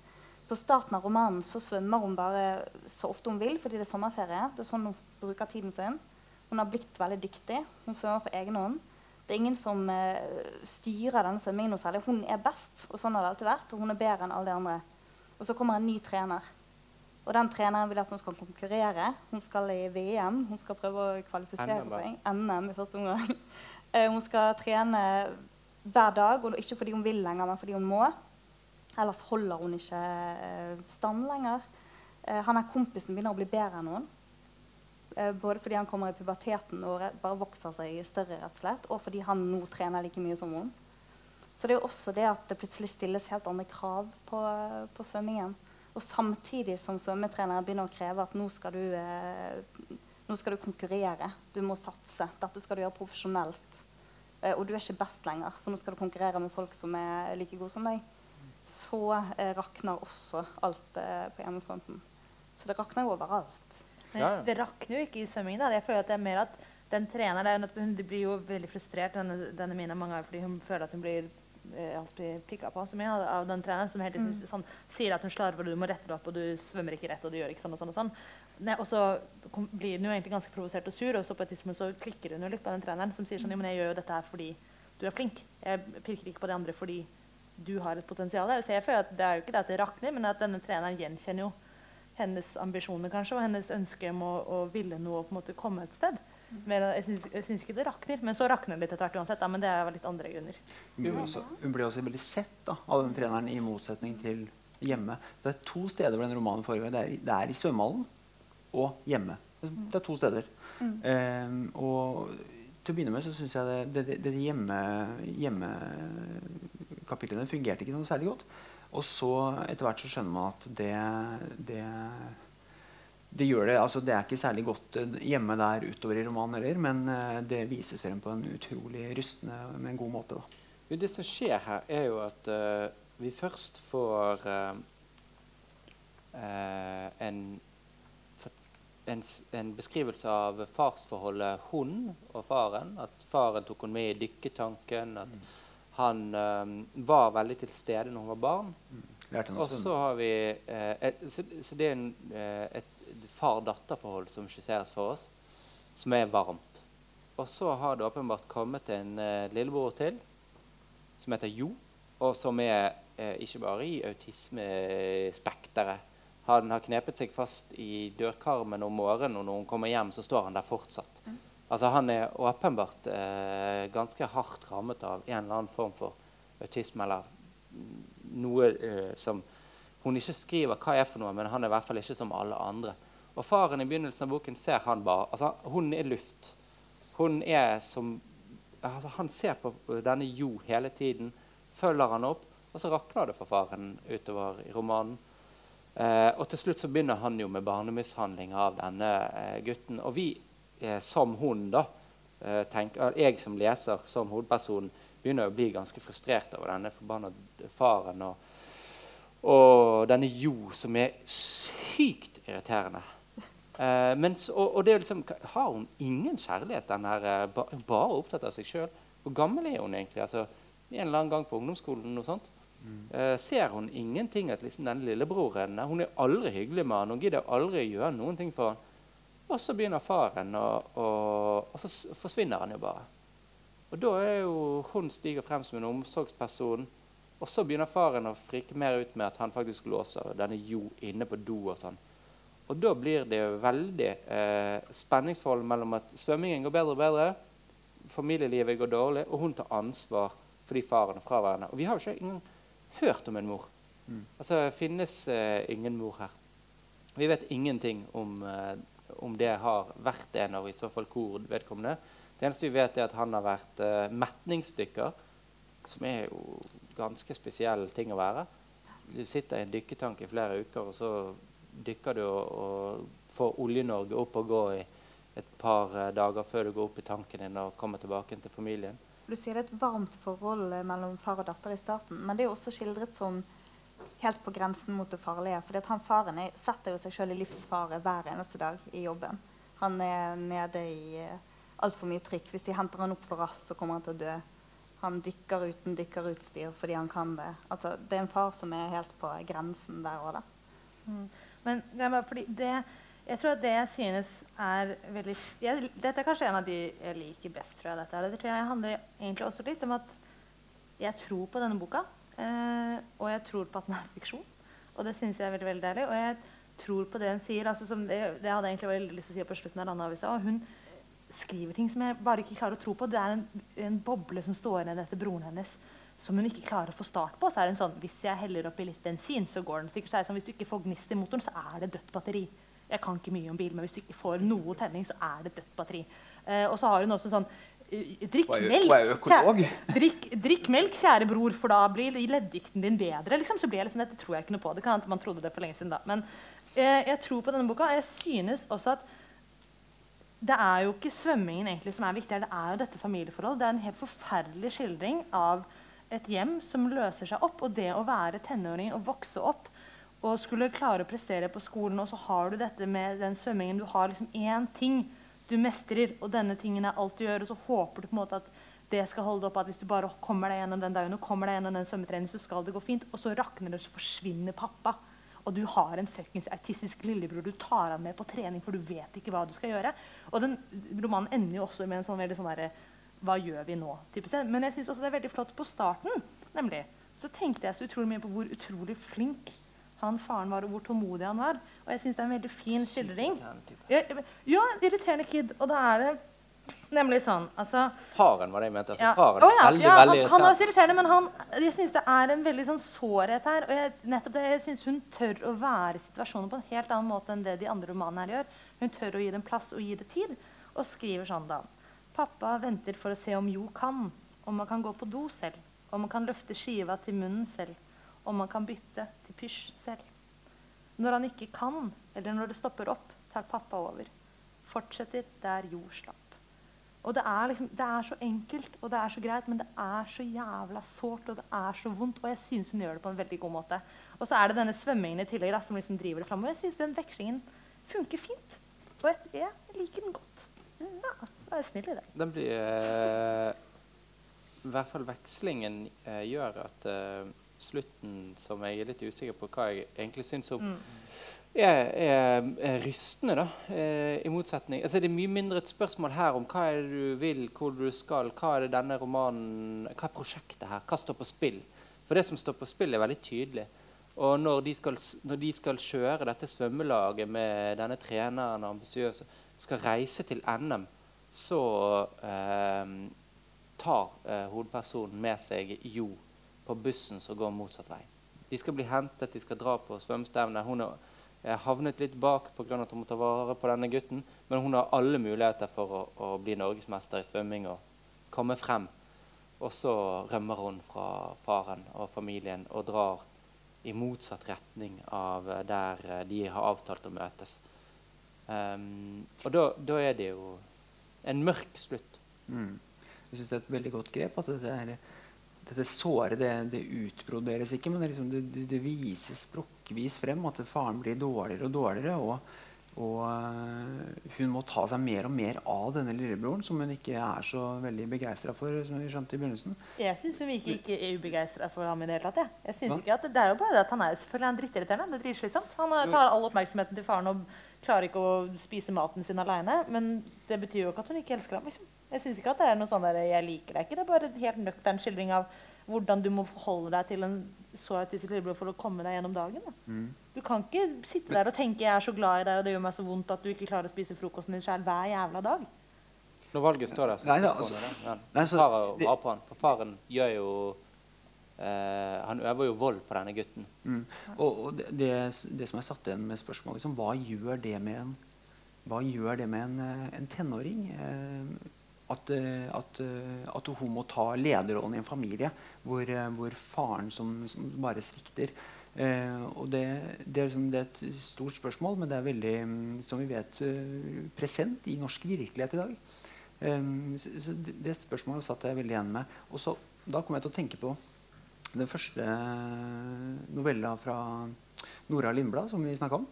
på starten av romanen så svømmer hun bare så ofte hun vil fordi det er sommerferie. Det er sånn hun bruker tiden sin. Hun har blitt veldig dyktig. Hun svømmer på egen hånd. Det er ingen som eh, styrer denne svømmingen noe særlig. Hun er best, og sånn har det alltid vært. Og hun er bedre enn alle de andre. Og så kommer en ny trener. Og den treneren vil at hun skal konkurrere. Hun skal i VM. Hun skal prøve å kvalifisere seg. NM i første omgang. uh, hun skal trene hver dag, og ikke fordi hun vil lenger, men fordi hun må. Ellers holder hun ikke uh, stand lenger. han er kompisen begynner å bli bedre enn hun. Eh, både fordi han kommer i puberteten og bare vokser seg større, rett og slett, og fordi han nå trener like mye som hun. Så det er jo også det at det plutselig stilles helt andre krav på, på svømmingen. Og samtidig som svømmetrenere begynner å kreve at nå skal, du, eh, nå skal du konkurrere. Du må satse. Dette skal du gjøre profesjonelt. Eh, og du er ikke best lenger, for nå skal du konkurrere med folk som er like gode som deg. Så eh, rakner også alt eh, på hjemmefronten. Så det rakner jo overalt. Men Ja, ja. det rakner jo ikke i svømmingen. Da. Jeg føler at det er mer at den treneren er hun blir jo veldig frustrert, denne, denne Mina, mange ganger fordi hun føler at hun blir eh, pikka på så mye av, den treneren som hele tiden sånn, sier at hun slarver, og du må rette det opp, og du svømmer ikke rett, og du gjør ikke sånn og sånn. Og sånn. Ne, og så kom, blir hun jo egentlig ganske provosert og sur, og så på et tidspunkt så klikker hun jo litt på den treneren som sier sånn Jo, men jeg gjør jo dette her fordi du er flink. Jeg pirker ikke på de andre fordi du har et potensial. Så jeg føler at det er jo ikke det at det rakner, men at denne treneren gjenkjenner jo hennes ambisjoner kanskje, og hennes ønske om å, å ville noe og på en måte komme et sted. Men jeg syns, jeg syns ikke det rakner, men så rakner det litt etter hvert uansett. Da, men det er litt andre grunner. Hun ble, også, hun ble også veldig sett da, av den treneren, i motsetning til hjemme. Det er to steder hvor den romanen foregår. Det er, det er i svømmehallen og hjemme. Det er to steder. Ehm, og til å begynne med så syns jeg det, det, det, det hjemme, hjemmekapitlene fungerte ikke noe særlig godt. Og så etter hvert så skjønner man at det, det det gjør det, altså det er ikke særlig godt eh, hjemme der utover i romanen heller, men eh, det vises frem på en utrolig rystende men god måte. da. Jo, Det som skjer her, er jo at uh, vi først får uh, en, en, en beskrivelse av farsforholdet hun og faren. At faren tok henne med i dykketanken. At han um, var veldig til stede når hun var barn. Lærte Og så har vi eh, et, så, så det er en, eh, et far-datter-forhold som skisseres for oss, som er varmt. Og så har det åpenbart kommet en eh, lillebror til, som heter Jo, og som er eh, ikke bare i autismespekteret. Han har knepet seg fast i dørkarmen om morgenen, og når hun kommer hjem, så står han der fortsatt. Altså Han er åpenbart eh, ganske hardt rammet av en eller annen form for autisme, eller noe eh, som hun ikke skriver hva er for noe, men han er i hvert fall ikke som alle andre. Og faren i begynnelsen av boken ser han bare altså Hun er luft. Hun er som altså Han ser på denne Jo hele tiden, følger han opp, og så rakner det for faren utover i romanen. Eh, og til slutt så begynner han jo med barnemishandling av denne eh, gutten. Og vi som hun, da, eh, tenker, jeg som leser, som hovedperson, begynner å bli ganske frustrert over denne forbanna faren og, og denne Jo, som er sykt irriterende. Eh, mens, og, og det er liksom, Har hun ingen kjærlighet? den her, eh, bare opptatt av seg sjøl? Hvor gammel er hun egentlig? Altså, en eller annen gang på ungdomsskolen? noe sånt. Eh, ser hun ingenting at liksom denne lillebroren Hun er aldri hyggelig med han, hun gidder aldri gjøre noen ting for han. Og så begynner faren, og, og, og så forsvinner han jo bare. Og da er jo hun stiger frem som en omsorgsperson. Og så begynner faren å frike mer ut med at han faktisk låser denne Jo inne på do og sånn. Og da blir det jo veldig eh, spenningsforhold mellom at svømmingen går bedre og bedre, familielivet går dårlig, og hun tar ansvar fordi faren er fraværende. Og vi har jo ikke engang hørt om en mor. Mm. Altså, det finnes eh, ingen mor her. Vi vet ingenting om, eh, om det har vært en, og i så fall hvor vedkommende. Det eneste vi vet, er at han har vært uh, metningsdykker, som er jo ganske spesiell ting å være. Du sitter i en dykketank i flere uker, og så dykker du og, og får Olje-Norge opp og gå i et par uh, dager før du går opp i tanken din og kommer tilbake til familien. Du sier det er et varmt forhold eh, mellom far og datter i starten, men det er jo også skildret som helt på grensen mot det farlige. For han faren er, setter jo seg selv i livsfare hver eneste dag i jobben. Han er nede i uh, altfor mye trykk. Hvis de henter han opp for raskt, så kommer han til å dø. Han dykker uten dykkerutstyr fordi han kan det. Altså, det er en far som er helt på grensen der òg, da. Men det er bare fordi det, jeg tror at det jeg synes er veldig jeg, Dette er kanskje en av de jeg liker best. Tror jeg, dette. Det tror jeg handler egentlig også litt om at jeg tror på denne boka. Eh, og jeg tror på at den er fiksjon. Og det syns jeg er veldig veldig deilig. Og jeg tror på det hun sier. Altså, det, det hadde jeg egentlig veldig lyst til å si på slutten av og Hun skriver ting som jeg bare ikke klarer å tro på. Det er en, en boble som står igjen etter broren hennes som hun ikke klarer å få start på. Så er det en sånn, Hvis jeg heller oppi litt bensin, så går den sikkert. Så er det sånn, Hvis du ikke får gnist i motoren, så er det dødt batteri. Jeg kan ikke mye om bil, men hvis du ikke får noe tenning, så er det dødt batteri. Eh, og så har hun også sånn Drikk er jo- melk. kjære- Drikk, drikk melk, kjære bror, for da blir leddgikten din bedre. Liksom. Så blir jeg liksom, Dette tror jeg ikke noe på. Det kan hende man trodde det for lenge siden da. Men eh, jeg tror på denne boka. og Jeg synes også at det er jo ikke svømmingen egentlig som er viktig. her, Det er jo dette familieforholdet. Det er en helt forferdelig skildring av et hjem som løser seg opp. Og det å være tenåring og vokse opp og skulle klare å prestere på skolen, og så har du dette med den svømmingen Du har liksom én ting du mestrer, og denne tingen er alt du gjør, og så håper du på en måte at det skal holde opp, at hvis du bare kommer deg gjennom den dagen og kommer deg gjennom den svømmetreningen, så skal det gå fint. Og så rakner det, så forsvinner pappa. Og du har en fuckings autistisk lillebror du tar han med på trening, for du vet ikke hva du skal gjøre. Og den romanen ender jo også med en sånn veldig sånn derre Hva gjør vi nå? type sted. Men jeg syns også det er veldig flott på starten. nemlig, Så tenkte jeg så utrolig mye på hvor utrolig flink han faren var, og hvor tålmodig han var. Og jeg syns det er en veldig fin skildring. Ja, irriterende kid. Og da er det nemlig sånn altså, Faren var det jeg mente. Altså, ja. faren, oh, ja, veldig, ja, veldig han, er også irriterende. men han, jeg syns det er en veldig sånn sårhet her. Og jeg, nettopp det, jeg synes hun tør å være i situasjonen på en helt annen måte enn det de andre romanene her gjør. Hun tør å gi dem plass og gi det tid, og skriver sånn da. Pappa venter for å se om Jo kan, om han kan gå på do selv, om han kan løfte skiva til munnen selv, om han kan bytte til pysj selv. Når han ikke kan, eller når det stopper opp, tar pappa over. Fortsetter der jord slapp. Og det er, liksom, det er så enkelt og det er så greit, men det er så jævla sårt og det er så vondt. Og jeg syns hun gjør det på en veldig god måte. Og så er det denne svømmingen i tillegg da, som liksom driver det framover. Jeg syns den vekslingen funker fint. Og jeg, jeg liker den godt. Ja, jeg er snill i det. Den blir eh, I hvert fall vekslingen eh, gjør at eh, slutten, som jeg er litt usikker på hva jeg egentlig syns om, er, er, er rystende, da. Eh, I motsetning altså, Det er mye mindre et spørsmål her om hva er det du vil, hvor du skal, hva er det denne romanen Hva er prosjektet her? Hva står på spill? For det som står på spill, er veldig tydelig. Og når de skal, når de skal kjøre dette svømmelaget med denne treneren ambisiøse, skal reise til NM, så eh, tar eh, hovedpersonen med seg Jo på bussen som går motsatt vei. De skal bli hentet, de skal dra på svømmestevne. Hun har eh, havnet litt bak pga. at hun må ta vare på denne gutten, men hun har alle muligheter for å, å bli norgesmester i svømming og komme frem. Og så rømmer hun fra faren og familien og drar i motsatt retning av eh, der eh, de har avtalt å møtes. Um, og da, er det jo en mørk slutt. Mm. Jeg syns det er et veldig godt grep. at dette, er, dette såret det, det utbroderes ikke, men det, er liksom, det, det, vises brukkvis frem. At faren blir dårligere og dårligere. Og, og øh, hun må ta seg mer og mer av denne lillebroren, som hun ikke er så veldig begeistra for. som vi skjønte i begynnelsen. Jeg syns hun virker ikke ubegeistra for ham i det hele tatt. Jeg. Jeg synes ikke at det, det er jo bare det at Han er jo selvfølgelig en drittirriterende. Det er dritslitsomt. Han eh, tar all oppmerksomheten til faren og klarer ikke å spise maten sin aleine. Men det betyr jo ikke at hun ikke elsker ham. Liksom. Jeg synes ikke at det er noe sånn der, jeg liker deg ikke. Det er bare en helt nøktern skildring av hvordan du må forholde deg til en så autistisk lillebror for å komme deg gjennom dagen. Da. Mm. Du kan ikke sitte der og tenke 'jeg er så glad i deg', og det gjør meg så vondt at du ikke klarer å spise frokosten din sjøl hver jævla dag. Når valget står der, så Nei, da, altså- det. Men Nei, så tar det- på han. For faren gjør jo eh, Han øver jo vold på denne gutten. Mm. Og, og det, det, det som jeg satt igjen med spørsmålet, liksom, hva gjør det med en, hva gjør det med en, eh, en tenåring? Eh, at, eh, at, eh, at hun må ta lederrollen i en familie hvor, eh, hvor faren som, som bare svikter. Eh, det, det, er liksom, det er et stort spørsmål, men det er veldig, mm, som vi vet, present i norsk virkelighet i dag. Eh, så, så det spørsmålet satt jeg veldig igjen med. Og så, da kom jeg til å tenke på den første novella fra Nora Lindblad, som vi snakka om.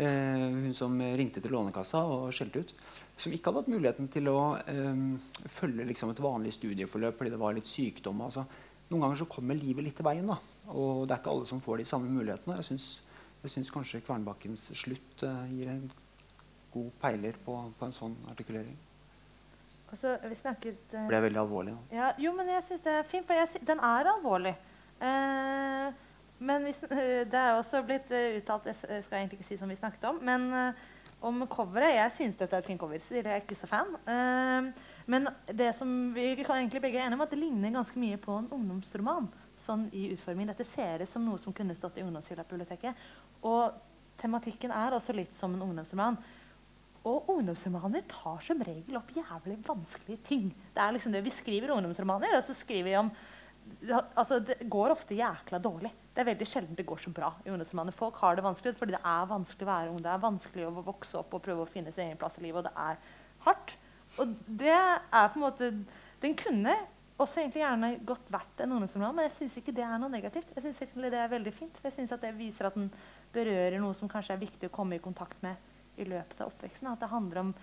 Eh, hun som ringte til Lånekassa og skjelte ut. Som ikke hadde hatt muligheten til å eh, følge liksom, et vanlig studieforløp fordi det var litt sykdom. Altså, noen ganger så kommer livet litt i veien, da. og det er ikke alle som får de samme mulighetene. Jeg syns, jeg syns kanskje Kvernbakkens slutt eh, gir en god peiler på, på en sånn artikulering. Så vi snakket uh, Ble veldig alvorlig nå? Ja, jo, men jeg syns det er fint, for den er alvorlig. Eh, men hvis, det er også blitt eh, uttalt Jeg skal jeg egentlig ikke si som vi snakket om, men eh, om coveret Jeg syns dette er et fint cover. Sier jeg er ikke så fan. Eh, men det som vi kan egentlig begge er enige om, at det ligner ganske mye på en ungdomsroman. Sånn i utforming. Dette ser ut som noe som kunne stått i ungdomshylla-biblioteket. Og tematikken er også litt som en ungdomsroman. Og ungdomsromaner tar som regel opp jævlig vanskelige ting. Det er liksom det Vi skriver ungdomsromaner, og så skriver vi om altså Det går ofte jækla dårlig. Det er veldig sjelden det går så bra i ungdomsromaner. Folk har det vanskelig fordi det er vanskelig å være ung. Det er vanskelig å vokse opp og prøve å finne sin egen plass i livet, og det er hardt. Og det er på en måte Den kunne også egentlig gjerne godt verdt en ungdomsroman, men jeg syns ikke det er noe negativt. Jeg synes det er veldig fint, for jeg synes det viser at den berører noe som kanskje er viktig å komme i kontakt med i løpet av oppveksten. At det handler om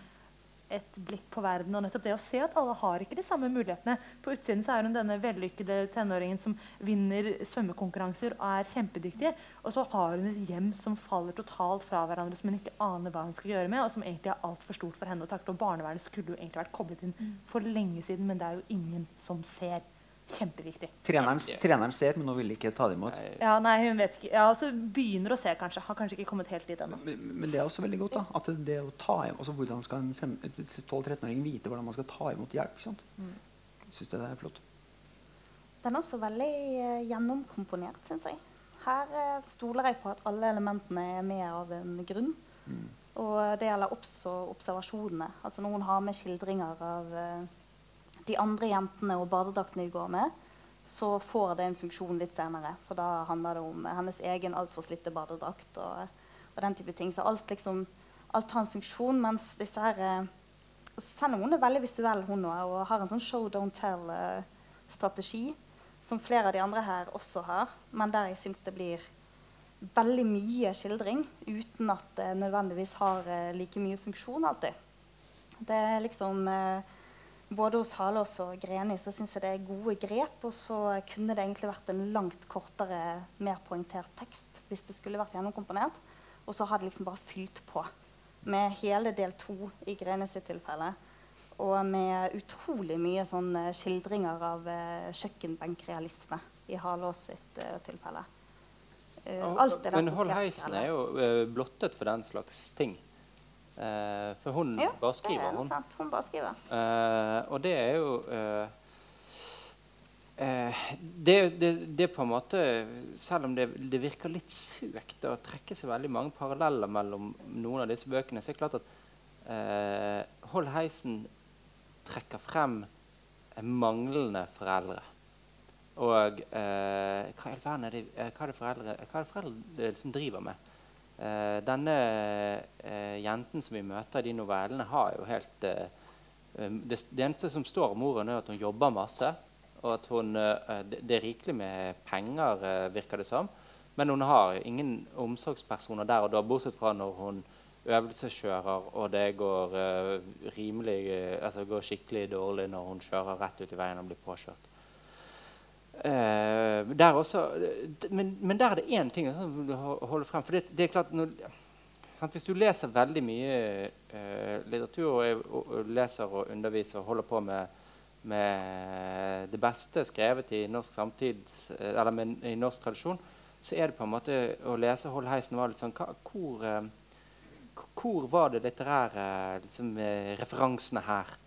et blikk på verden og nettopp det å se at alle har ikke de samme mulighetene. På utsiden så er hun denne vellykkede tenåringen som vinner svømmekonkurranser og er kjempedyktig. Og så har hun et hjem som faller totalt fra hverandre, som hun ikke aner hva hun skal gjøre med, og som egentlig er altfor stort for henne å takle. Og barnevernet skulle jo egentlig vært koblet inn for lenge siden, men det er jo ingen som ser. Kjempeviktig. Treneren, treneren ser, men hun vil ikke ta det imot. Ja, nei, hun vet ikke. Ja, altså Begynner å se, kanskje. Har kanskje ikke kommet helt dit ennå. Men, men det er også veldig godt. da, at det, å ta imot, altså Hvordan skal en 12-13-åring vite hvordan man skal ta imot hjelp? ikke sant? Mm. Syns det er flott. Den er også veldig uh, gjennomkomponert, syns jeg. Her uh, stoler jeg på at alle elementene er med av en grunn. Mm. Og det gjelder også observasjonene. Altså når hun har med skildringer av eh, de andre jentene og badedraktene de går med, så får det en funksjon litt senere. For da handler det om hennes egen altfor slitte badedrakt og, og, den type ting. Så alt liksom alt har en funksjon, mens disse her eh, Selv om hun er veldig visuell, hun også, og har en sånn show don't tell-strategi, som flere av de andre her også har, men der jeg syns det blir veldig mye skildring uten at det nødvendigvis har eh, like mye funksjon alltid. Det er liksom eh, både hos Halås og Greni så syns jeg det er gode grep. Og så kunne det egentlig vært en langt kortere, mer poengtert tekst hvis det skulle vært gjennomkomponert. Og så har det liksom bare fylt på med hele del to i Greni sitt tilfelle. Og med utrolig mye sånn eh, skildringer av uh, kjøkkenbenkrealisme i Halås sitt uh, tilfelle. Uh, alt er Men Hold Heisen er jo blottet for den slags ting. Uh, for hun jo, bare skriver. Er hun. sant. Hun bare skriver. Eh, og det er jo eh, det, det, det, på en måte Selv om det, det, virker litt søkt å trekke seg veldig mange paralleller mellom noen av disse bøkene, så er det klart at Hold Heisen trekker frem manglende foreldre. Og hva i all verden er det, hva er det foreldre, hva er det foreldre som driver med? Uh, denne eh, jenten som vi møter i de novellene, har jo helt eh, det, det, eneste som står om moren, er at hun jobber masse. Og at hun, det, det, er rikelig med penger, virker det som. Men hun har ingen omsorgspersoner der og da, bortsett fra når hun øvelseskjører og det går, rimelig, altså går skikkelig dårlig når hun kjører rett ut i veien og blir påkjørt. Uh, der også, men, men, der er det én ting som du holder frem. For det, det er klart når, Hvis du leser veldig mye uh, litteratur og, og, og, leser og underviser og holder på med, med det beste skrevet i norsk samtids, eller med, i norsk tradisjon, så er det på en måte å lese Hold heisen var litt sånn Hvor, uh, hvor var det litterære liksom, referansene her?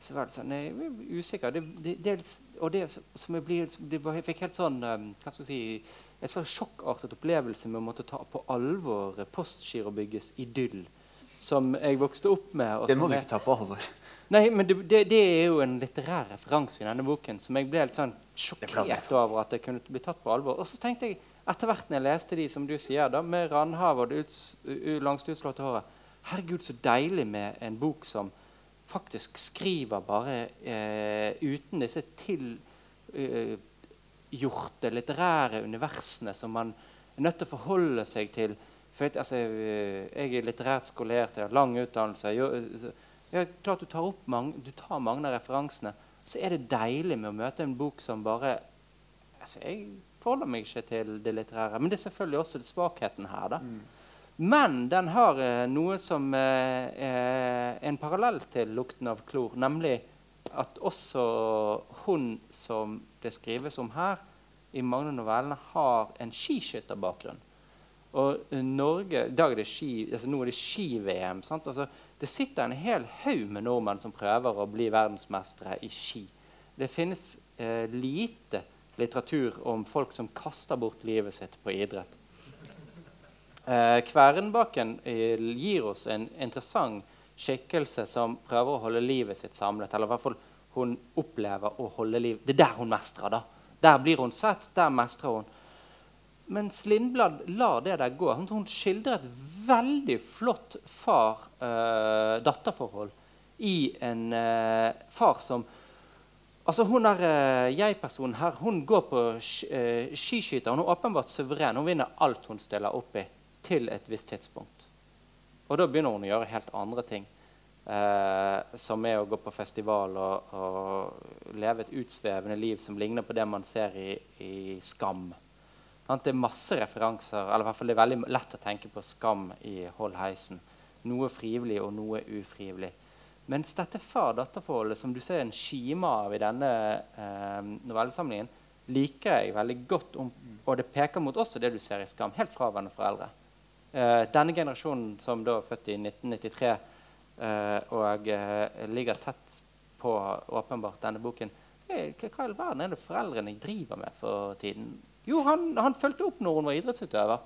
Så var det sånn Jeg er usikker. Det, det, dels, og det som jeg, blir, jeg fikk helt sånn um, hva skal jeg si, En sånn sjokkartet opplevelse med å måtte ta på alvor Postgirobyggets idyll, som jeg vokste opp med. det må du ikke ta på alvor. Nei, men det, det, det, er jo en litterær referanse i denne boken som jeg ble helt sånn sjokkert over at det kunne bli tatt på alvor. Og så tenkte jeg, etter hvert når jeg leste de som du sier, da, med Randhav og det langste langst utslåtte håret Herregud, så deilig med en bok som faktisk skriver bare eh, uten disse tilgjorte eh, litterære universene som man er nødt til å forholde seg til. For, altså, eh, jeg er litterært skolert, jeg har lang utdannelse. Jeg, jeg, klart du tar, mange, du tar mange av referansene. Så er det deilig med å møte en bok som bare altså, Jeg forholder meg ikke til det litterære. Men det er selvfølgelig også svakheten her. da. Mm. Men den har eh, noe som eh, er en parallell til 'Lukten av klor', nemlig at også hun som det skrives om her, i mange novellene, har en skiskytterbakgrunn. Og Norge, dag er det ski, altså nå er det ski-VM. Altså, det sitter en hel haug med nordmenn som prøver å bli verdensmestere i ski. Det finnes eh, lite litteratur om folk som kaster bort livet sitt på idrett. Eh, Kvernbakken eh, gir oss en interessant skikkelse som prøver å holde livet sitt samlet. Eller i hvert fall hun opplever å holde liv. Det er der hun mestrer. da. Der blir hun sett, der mestrer hun. Mens Lindblad lar det der gå. Hun skildrer et veldig flott far-datter-forhold eh, i en eh, far som Altså Hun eh, jeg-personen her, hun går på sk skiskyter. Hun er åpenbart suveren. Hun vinner alt hun stiller opp i, til et visst tidspunkt. Og da begynner hun å gjøre helt andre ting. Eh, som er å gå på festival og, og leve et utsvevende liv som ligner på det man ser i, i Skam. Det er masse referanser, eller i hvert fall det er veldig lett å tenke på Skam i Hold heisen. Noe frivillig og noe ufrivillig. Mens dette far-datter-forholdet som du ser en kime av i denne eh, novellesamlingen, liker jeg veldig godt. Om, og det peker mot også det du ser i Skam. Helt fraværende foreldre. Eh, denne generasjonen som da er født i 1993 eh, og eh, ligger tett på åpenbart denne boken hey, Hva i all verden er det foreldrene driver med for tiden? Jo, han, han fulgte opp når hun var idrettsutøver.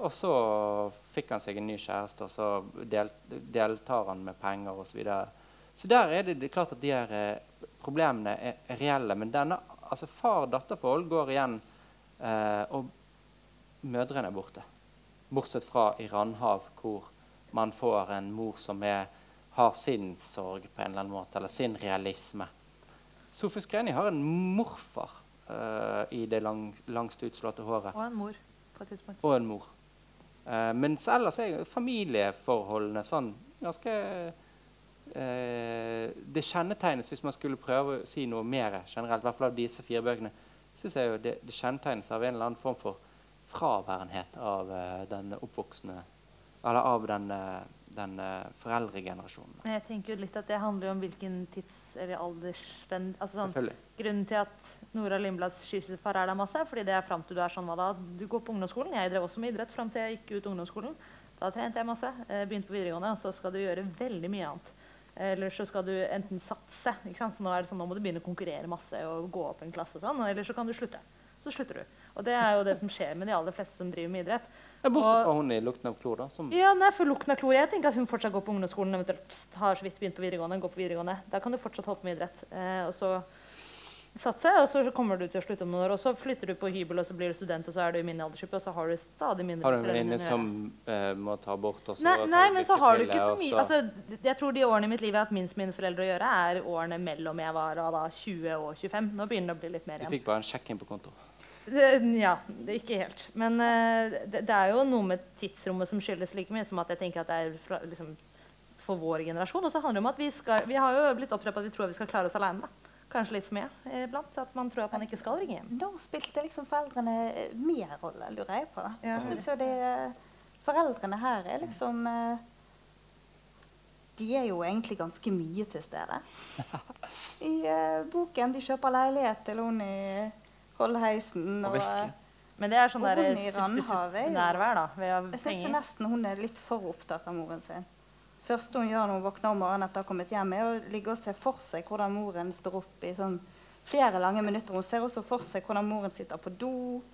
Og så fikk han seg en ny kjæreste, og så del, deltar han med penger osv. Så, videre. så der er det, det er klart at de her eh, problemene er, er, reelle. Men denne altså far-datter-forhold går igjen, eh, og mødrene er borte. Bortsett fra i Randhav, hvor man får en mor som er, har sin sorg på en eller annen måte, eller sin realisme. Sofus Greni har en morfar uh, i det lang, langst utslåtte håret. Og en mor på et tidspunkt. Og en mor. Uh, mens ellers er familieforholdene sånn ganske uh, Det kjennetegnes, hvis man skulle prøve å si noe mer generelt, i hvert fall av disse fire bøkene, synes jeg jo det, det kjennetegnes av en eller annen form for fraværenhet av uh, den oppvoksende Eller av den, den foreldregenerasjonen. Men jeg tenker jo litt at det handler om hvilken tids- eller aldersspenn altså sånn, Grunnen til at Nora Lindblads skiskytterfar er der masse, fordi det er fram til du er sånn hva da? Du går på ungdomsskolen. Jeg drev også med idrett fram til jeg gikk ut ungdomsskolen. Da trente jeg masse. Begynte på videregående, og så skal du gjøre veldig mye annet. Eller så skal du enten satse. ikke sant? Så nå er det sånn, nå må du begynne å konkurrere masse og gå opp en klasse. og sånn, Eller så kan du slutte. Så slutter du. Og det er jo det som skjer med de aller fleste som driver med idrett. Bortsett fra hun i 'Lukten av klor', da. Som... Ja, nei, for lukten av klor. Jeg tenker at hun fortsatt går på ungdomsskolen, eventuelt har så vidt begynt på videregående. går på videregående. Da kan du fortsatt holde på med idrett. Eh, og så satse, og så kommer du til å slutte om noen år. Og så flytter du på hybel, og så blir du student, og så er du i min aldersgruppe, og så har du stadig mindre Har du en venninne som uh, må ta abort? Og så nei, nei men så har du ikke så mye altså, Jeg tror de årene i mitt liv jeg har hatt minst mine foreldre å gjøre, er årene mellom jeg var da 20 og 25. Nå begynner det å bli litt mer igjen. Du fikk bare en sjekk inn på konto? Ja, ikke helt. Men uh, det, det, er jo noe med tidsrommet som skyldes like mye som at jeg tenker at det er fra, liksom, for vår generasjon. Og så handler det om at vi skal Vi har jo blitt oppdratt på at vi tror vi skal klare oss alene. Da. Kanskje litt for mye iblant. At man tror at man ikke skal ringe hjem. Da spilte liksom foreldrene mer rolle, lurer jeg på. Ja. Jeg synes jo det, Foreldrene her er liksom eh, De er jo egentlig ganske mye til stede. I uh, boken de kjøper leilighet til hun i Holdheisen. Og, og men det er sånn substituttnærvær, da. Ved jeg syns nesten hun er litt for opptatt av moren sin første hun gjør når hun våkner om morgenen etter å ha kommet hjem, er å ligge og se for seg hvordan moren står opp i sånn flere lange minutter. Hun ser også for seg hvordan moren sitter på do.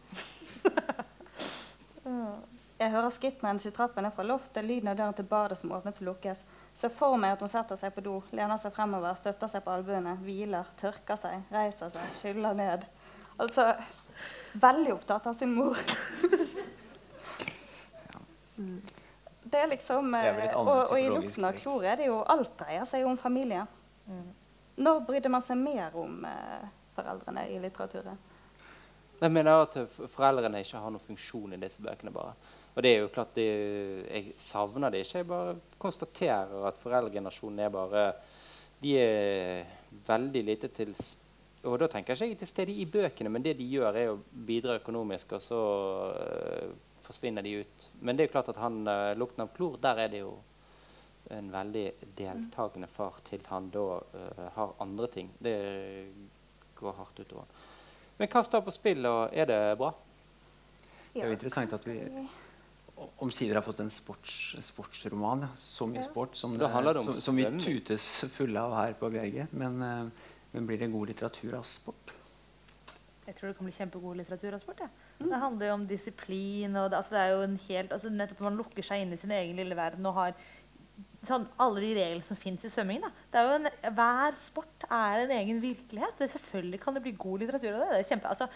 Jeg hører skrittene hennes i trappen ned fra loftet, lyden av døren til badet som åpnes og lukkes. Ser for meg at hun setter seg på do, lener seg fremover, støtter seg på albuene, hviler, tørker seg, reiser seg, skyller ned. Altså veldig opptatt av sin mor. Det er liksom det er og, og, i lukten av klor er det jo Alt dreier seg om familie. Mm. Når brydde man seg mer om eh, foreldrene i litteraturen? Jeg mener at foreldrene ikke har noen funksjon i disse bøkene. bare. Og det er jo klart, det, Jeg savner det ikke. Jeg bare konstaterer at foreldregenerasjonen er bare De er veldig lite til Og da tenker jeg ikke til stede i bøkene, men det de gjør, er å bidra økonomisk. og så uh, forsvinner de ut. Men det er jo klart at han, uh, lukten av klor, der er det jo en veldig deltakende far til han da uh, har andre ting. Det går hardt utover. Men hva står på spill, og er det bra? Det er jo interessant at vi omsider har fått en sports, sportsroman. Så mye sport som, det, som, som, vi tutes fulle av her på VG. Men, uh, men blir det god litteratur av sport? Jeg tror det kan bli kjempegod litteratur av sport. Ja. Mm. Det handler jo om disiplin. og det, altså det er jo en helt, altså nettopp Man lukker seg inn i sin egen lille verden og har sånn, alle de reglene som fins i svømming. Da. Det er jo en, hver sport er en egen virkelighet. Det, selvfølgelig kan det bli god litteratur av det. det er kjempe, altså,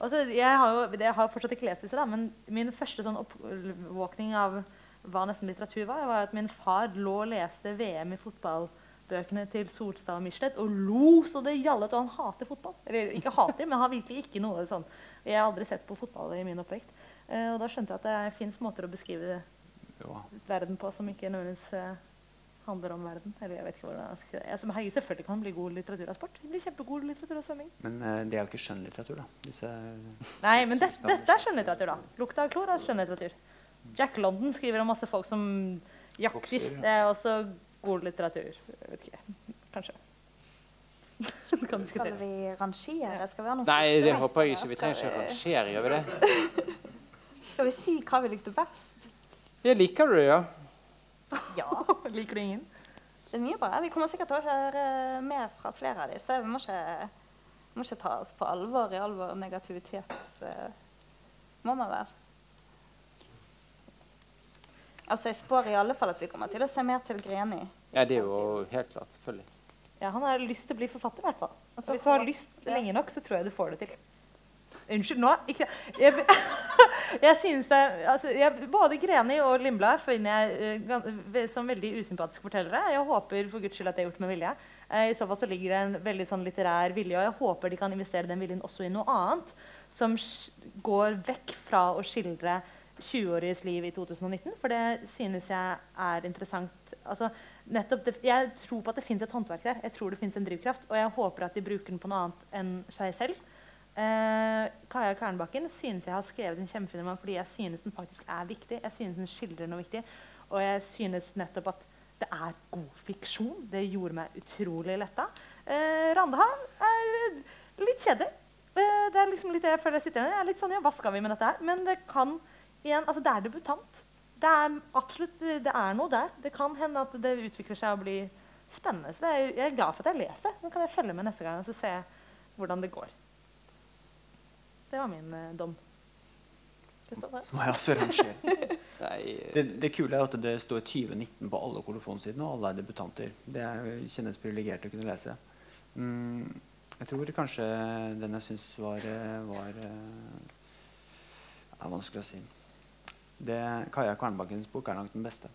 altså, jeg, har jo, jeg har fortsatt ikke lest disse, da, men min første sånn oppvåkning av hva nesten litteratur var, var at min far lå og leste VM i fotball bøkene til Solstad og Michelet og lo så det gjallet. Og han hater fotball. Eller ikke hater, men har virkelig ikke noe sånn Jeg har aldri sett på fotball i min oppvekst. Eh, og da skjønte jeg at det fins måter å beskrive verden på som ikke nødvendigvis eh, handler om verden. Eller jeg vet ikke hvordan jeg skal si det. Som, herregud, selvfølgelig kan bli god litteratur av sport. Det blir kjempegod litteratur av svømming. Men eh, det er jo ikke skjønnlitteratur, da. Disse Nei, men det, dette er skjønnlitteratur, da. 'Lukta av klor' er skjønnlitteratur. Jack London skriver om masse folk som jakter. Bokser, ja. Det er også god litteratur. Jeg vet ikke. Kanskje. kan Skal vi rangere? Skal vi ha noe Nei, det håper jeg ikke. Vi trenger ikke å rangere, gjør vi det? Skal vi si hva vi likte best? Jeg liker du det, ja. Ja. Liker du ingen? Det er mye bra. Vi kommer sikkert til å høre mer fra flere av disse. Vi må ikke, må ikke ta oss på alvor i alvor negativitet. eh, Må man vel? Altså, Jeg spår i alle fall at vi kommer til å se mer til Greni. Ja, Det er jo helt klart. Selvfølgelig. Ja, han har lyst til å bli forfatter, i hvert fall. Altså, Hvis du har lyst lenge nok, så tror jeg du får det til. Unnskyld, nå? Ikke Jeg, jeg synes det altså, jeg, Både Greni og Lindblad finner jeg eh, som veldig usympatiske fortellere. Jeg håper for guds skyld at det er gjort med vilje. Eh, I så fall så ligger det en veldig sånn litterær vilje, og jeg håper de kan investere den viljen også i noe annet som går vekk fra å skildre 20-åriges liv i 2019, for det synes jeg er interessant. Altså, det, jeg tror på at det fins et håndverk der. Jeg tror det fins en drivkraft, og jeg håper at de bruker den på noe annet enn seg selv. Eh, Kaja Kvernbakken synes jeg har skrevet en kjempefin roman fordi jeg synes den faktisk er viktig. Jeg synes den skildrer noe viktig, og jeg synes nettopp at det er god fiksjon. Det gjorde meg utrolig letta. Eh, Randehav er litt kjedelig. Eh, det er liksom litt det jeg føler jeg sitter igjen er litt sånn, ja, Hva skal vi med dette her? Men det kan igjen, altså det er debutant. Det er absolutt, det er noe der. Det kan hende at det utvikler seg og blir spennende. Så det er, jeg er glad for at jeg leser det. Nå kan jeg følge med neste gang og så se hvordan det går. Det var min eh, dom. Nei, Det, det kule er at det står 2019 på alle kolofonsidene, og alle er debutanter. Det er, kjennes privilegert å kunne lese. Mm, jeg tror kanskje den jeg syns var, eh, var er vanskelig å si det, Kaja Kvernbakkens bok er nok den beste.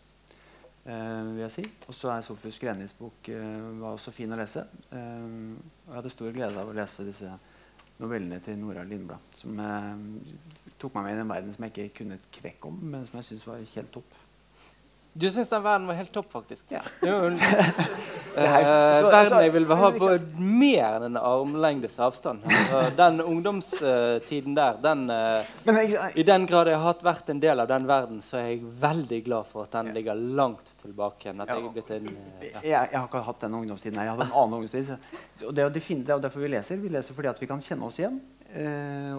Uh, vil jeg si. Og så er Sofus Grenis bok uh, var også fin å lese. Uh, og jeg hadde stor glede av å lese disse novellene til Nora Lindblad, som tok meg med i en verden som jeg ikke kunne et kvekk om, men som jeg syntes var helt topp. Du syns den verden var helt topp, faktisk? Ja. Så- verden jeg vil ha på mer enn en armlengdes avstand. Altså, den ungdomstiden der, den uh, I den grad jeg har vært en del av den verden, så er jeg veldig glad for at den ligger langt tilbake. At jeg er blitt en uh, ja. jeg, jeg har ikke hatt den ungdomstiden. Jeg Jeg hatt en annen ungdomstid. Så. Og det, det er derfor vi leser. Vi leser fordi vi kan kjenne oss igjen.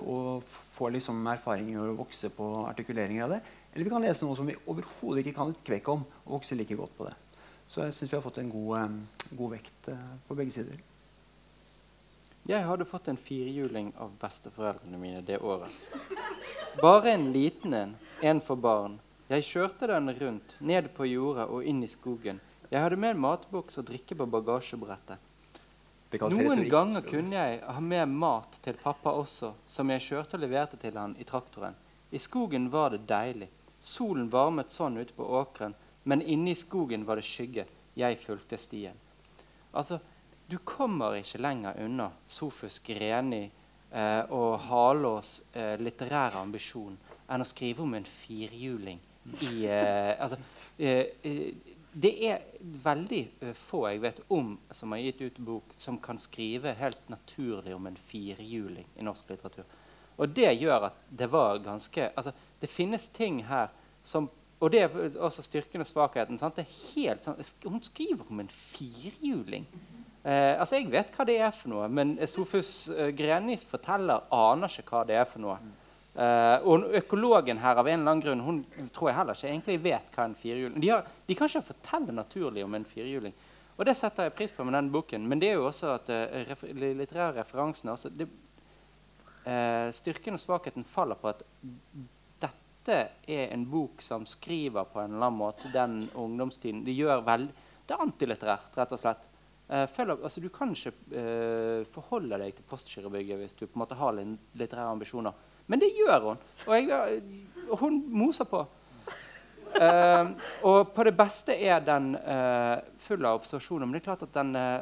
Og får få liksom erfaringer og vokse på artikuleringer av det. Eller vi kan lese noe som vi overhodet ikke kan et kvekk om, og vokse like godt på det. Så jeg syns vi har fått en god, god vekt eh, på begge sider. Jeg hadde fått en firhjuling av besteforeldrene mine det året. Bare en liten en, en for barn. Jeg kjørte den rundt, ned på jordet og inn i skogen. Jeg hadde med en matboks og drikke på bagasjebrettet. Noen ganger kunne jeg ha med mat til pappa også, som jeg kjørte og leverte til han i traktoren. I skogen var det deilig. Solen varmet sånn ute på åkeren, men inne i skogen var det skygge. Jeg fulgte stien. Altså, du kommer ikke lenger unna Sofus Greni eh, og Halås eh, litterære ambisjon enn å skrive om en firhjuling i eh, Altså eh, eh, det er veldig eh, få jeg vet om som har gitt ut bok som kan skrive helt naturlig om en firhjuling i norsk litteratur. Og det gjør at det var ganske altså, Det finnes ting her som Og det er også styrken og svakheten. Sant? Det er helt sånn, Hun skriver om en firhjuling. Eh, altså, Jeg vet hva det er for noe, men Sofus eh, Grenis forteller aner ikke hva det er for noe. Eh, og økologen her av en eller annen grunn hun tror jeg heller ikke egentlig vet hva en firhjuling de, de kan ikke fortelle naturlig om en firhjuling. Og det setter jeg pris på med den boken. Men det er jo også at uh, litterære referansene også, det, eh, Styrken og svakheten faller på at dette er en bok som skriver på en eller annen måte den ungdomstiden. Det gjør vel, det er antilitterært, rett og slett. Eh, følger, altså, du kan ikke eh, forholde deg til Postgirobygget hvis du på en måte har litt litterære ambisjoner. Men det gjør hun. Og jeg, hun moser på. Eh, og på det beste er den eh, full av observasjoner. Men det er klart at den eh,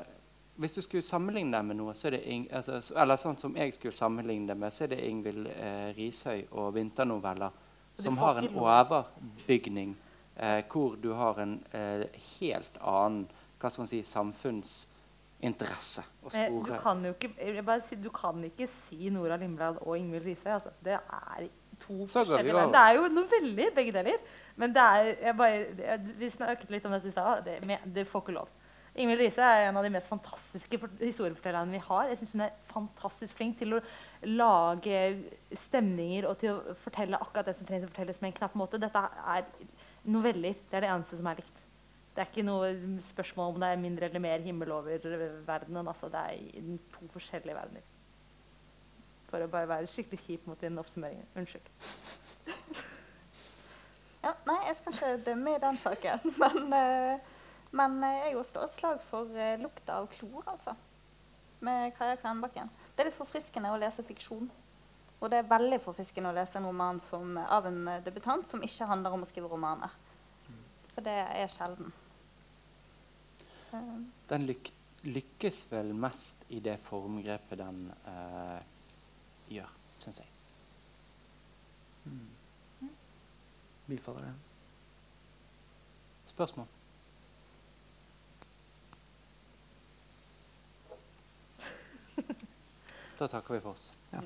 hvis du skulle sammenligne deg med noe, så er det Ing, altså, eller sånn som jeg skulle sammenligne det med, så er det Ingvild eh, Rishøi og vinternoveller som har en overbygning eh, hvor du har en eh, helt annen hva skal man si, samfunnsinteresse å spore. Du kan jo ikke, jeg bare si, du kan ikke si Nora Lindblad og Ingvild Rishøy. Altså. Det er to forskjellige menn. Det er jo veldig, begge deler. Men det er, jeg bare, jeg, vi snakket litt om dette i stad. Det, det får ikke lov. Ingvild Riise er en av de mest fantastiske for, historiefortellerne vi har. Jeg synes Hun er fantastisk flink til å lage stemninger og til å fortelle akkurat det som trengs å fortelles med en knapp måte. Dette er noveller. Det er det eneste som er likt. Det er ikke noe spørsmål om det er mindre eller mer himmel over verdenen. Altså, det er to forskjellige verdener. For å bare være skikkelig kjip mot den oppsummeringen. Unnskyld. Ja, nei, jeg skal ikke dømme i den saken. Men, eh, men eh, jeg også slår et slag for eh, lukta av klor, altså. Med Kaja Krenbakken. Det er litt forfriskende å lese fiksjon. Og det er veldig forfriskende å lese en roman som, av en eh, debutant som ikke handler om å skrive romaner. For det er sjelden. Eh, Den lyk lykkes vel mest i det formgrepet den uh, gjør, syns jeg. Bifaller det. Spørsmål? Da takker vi for oss. Ja.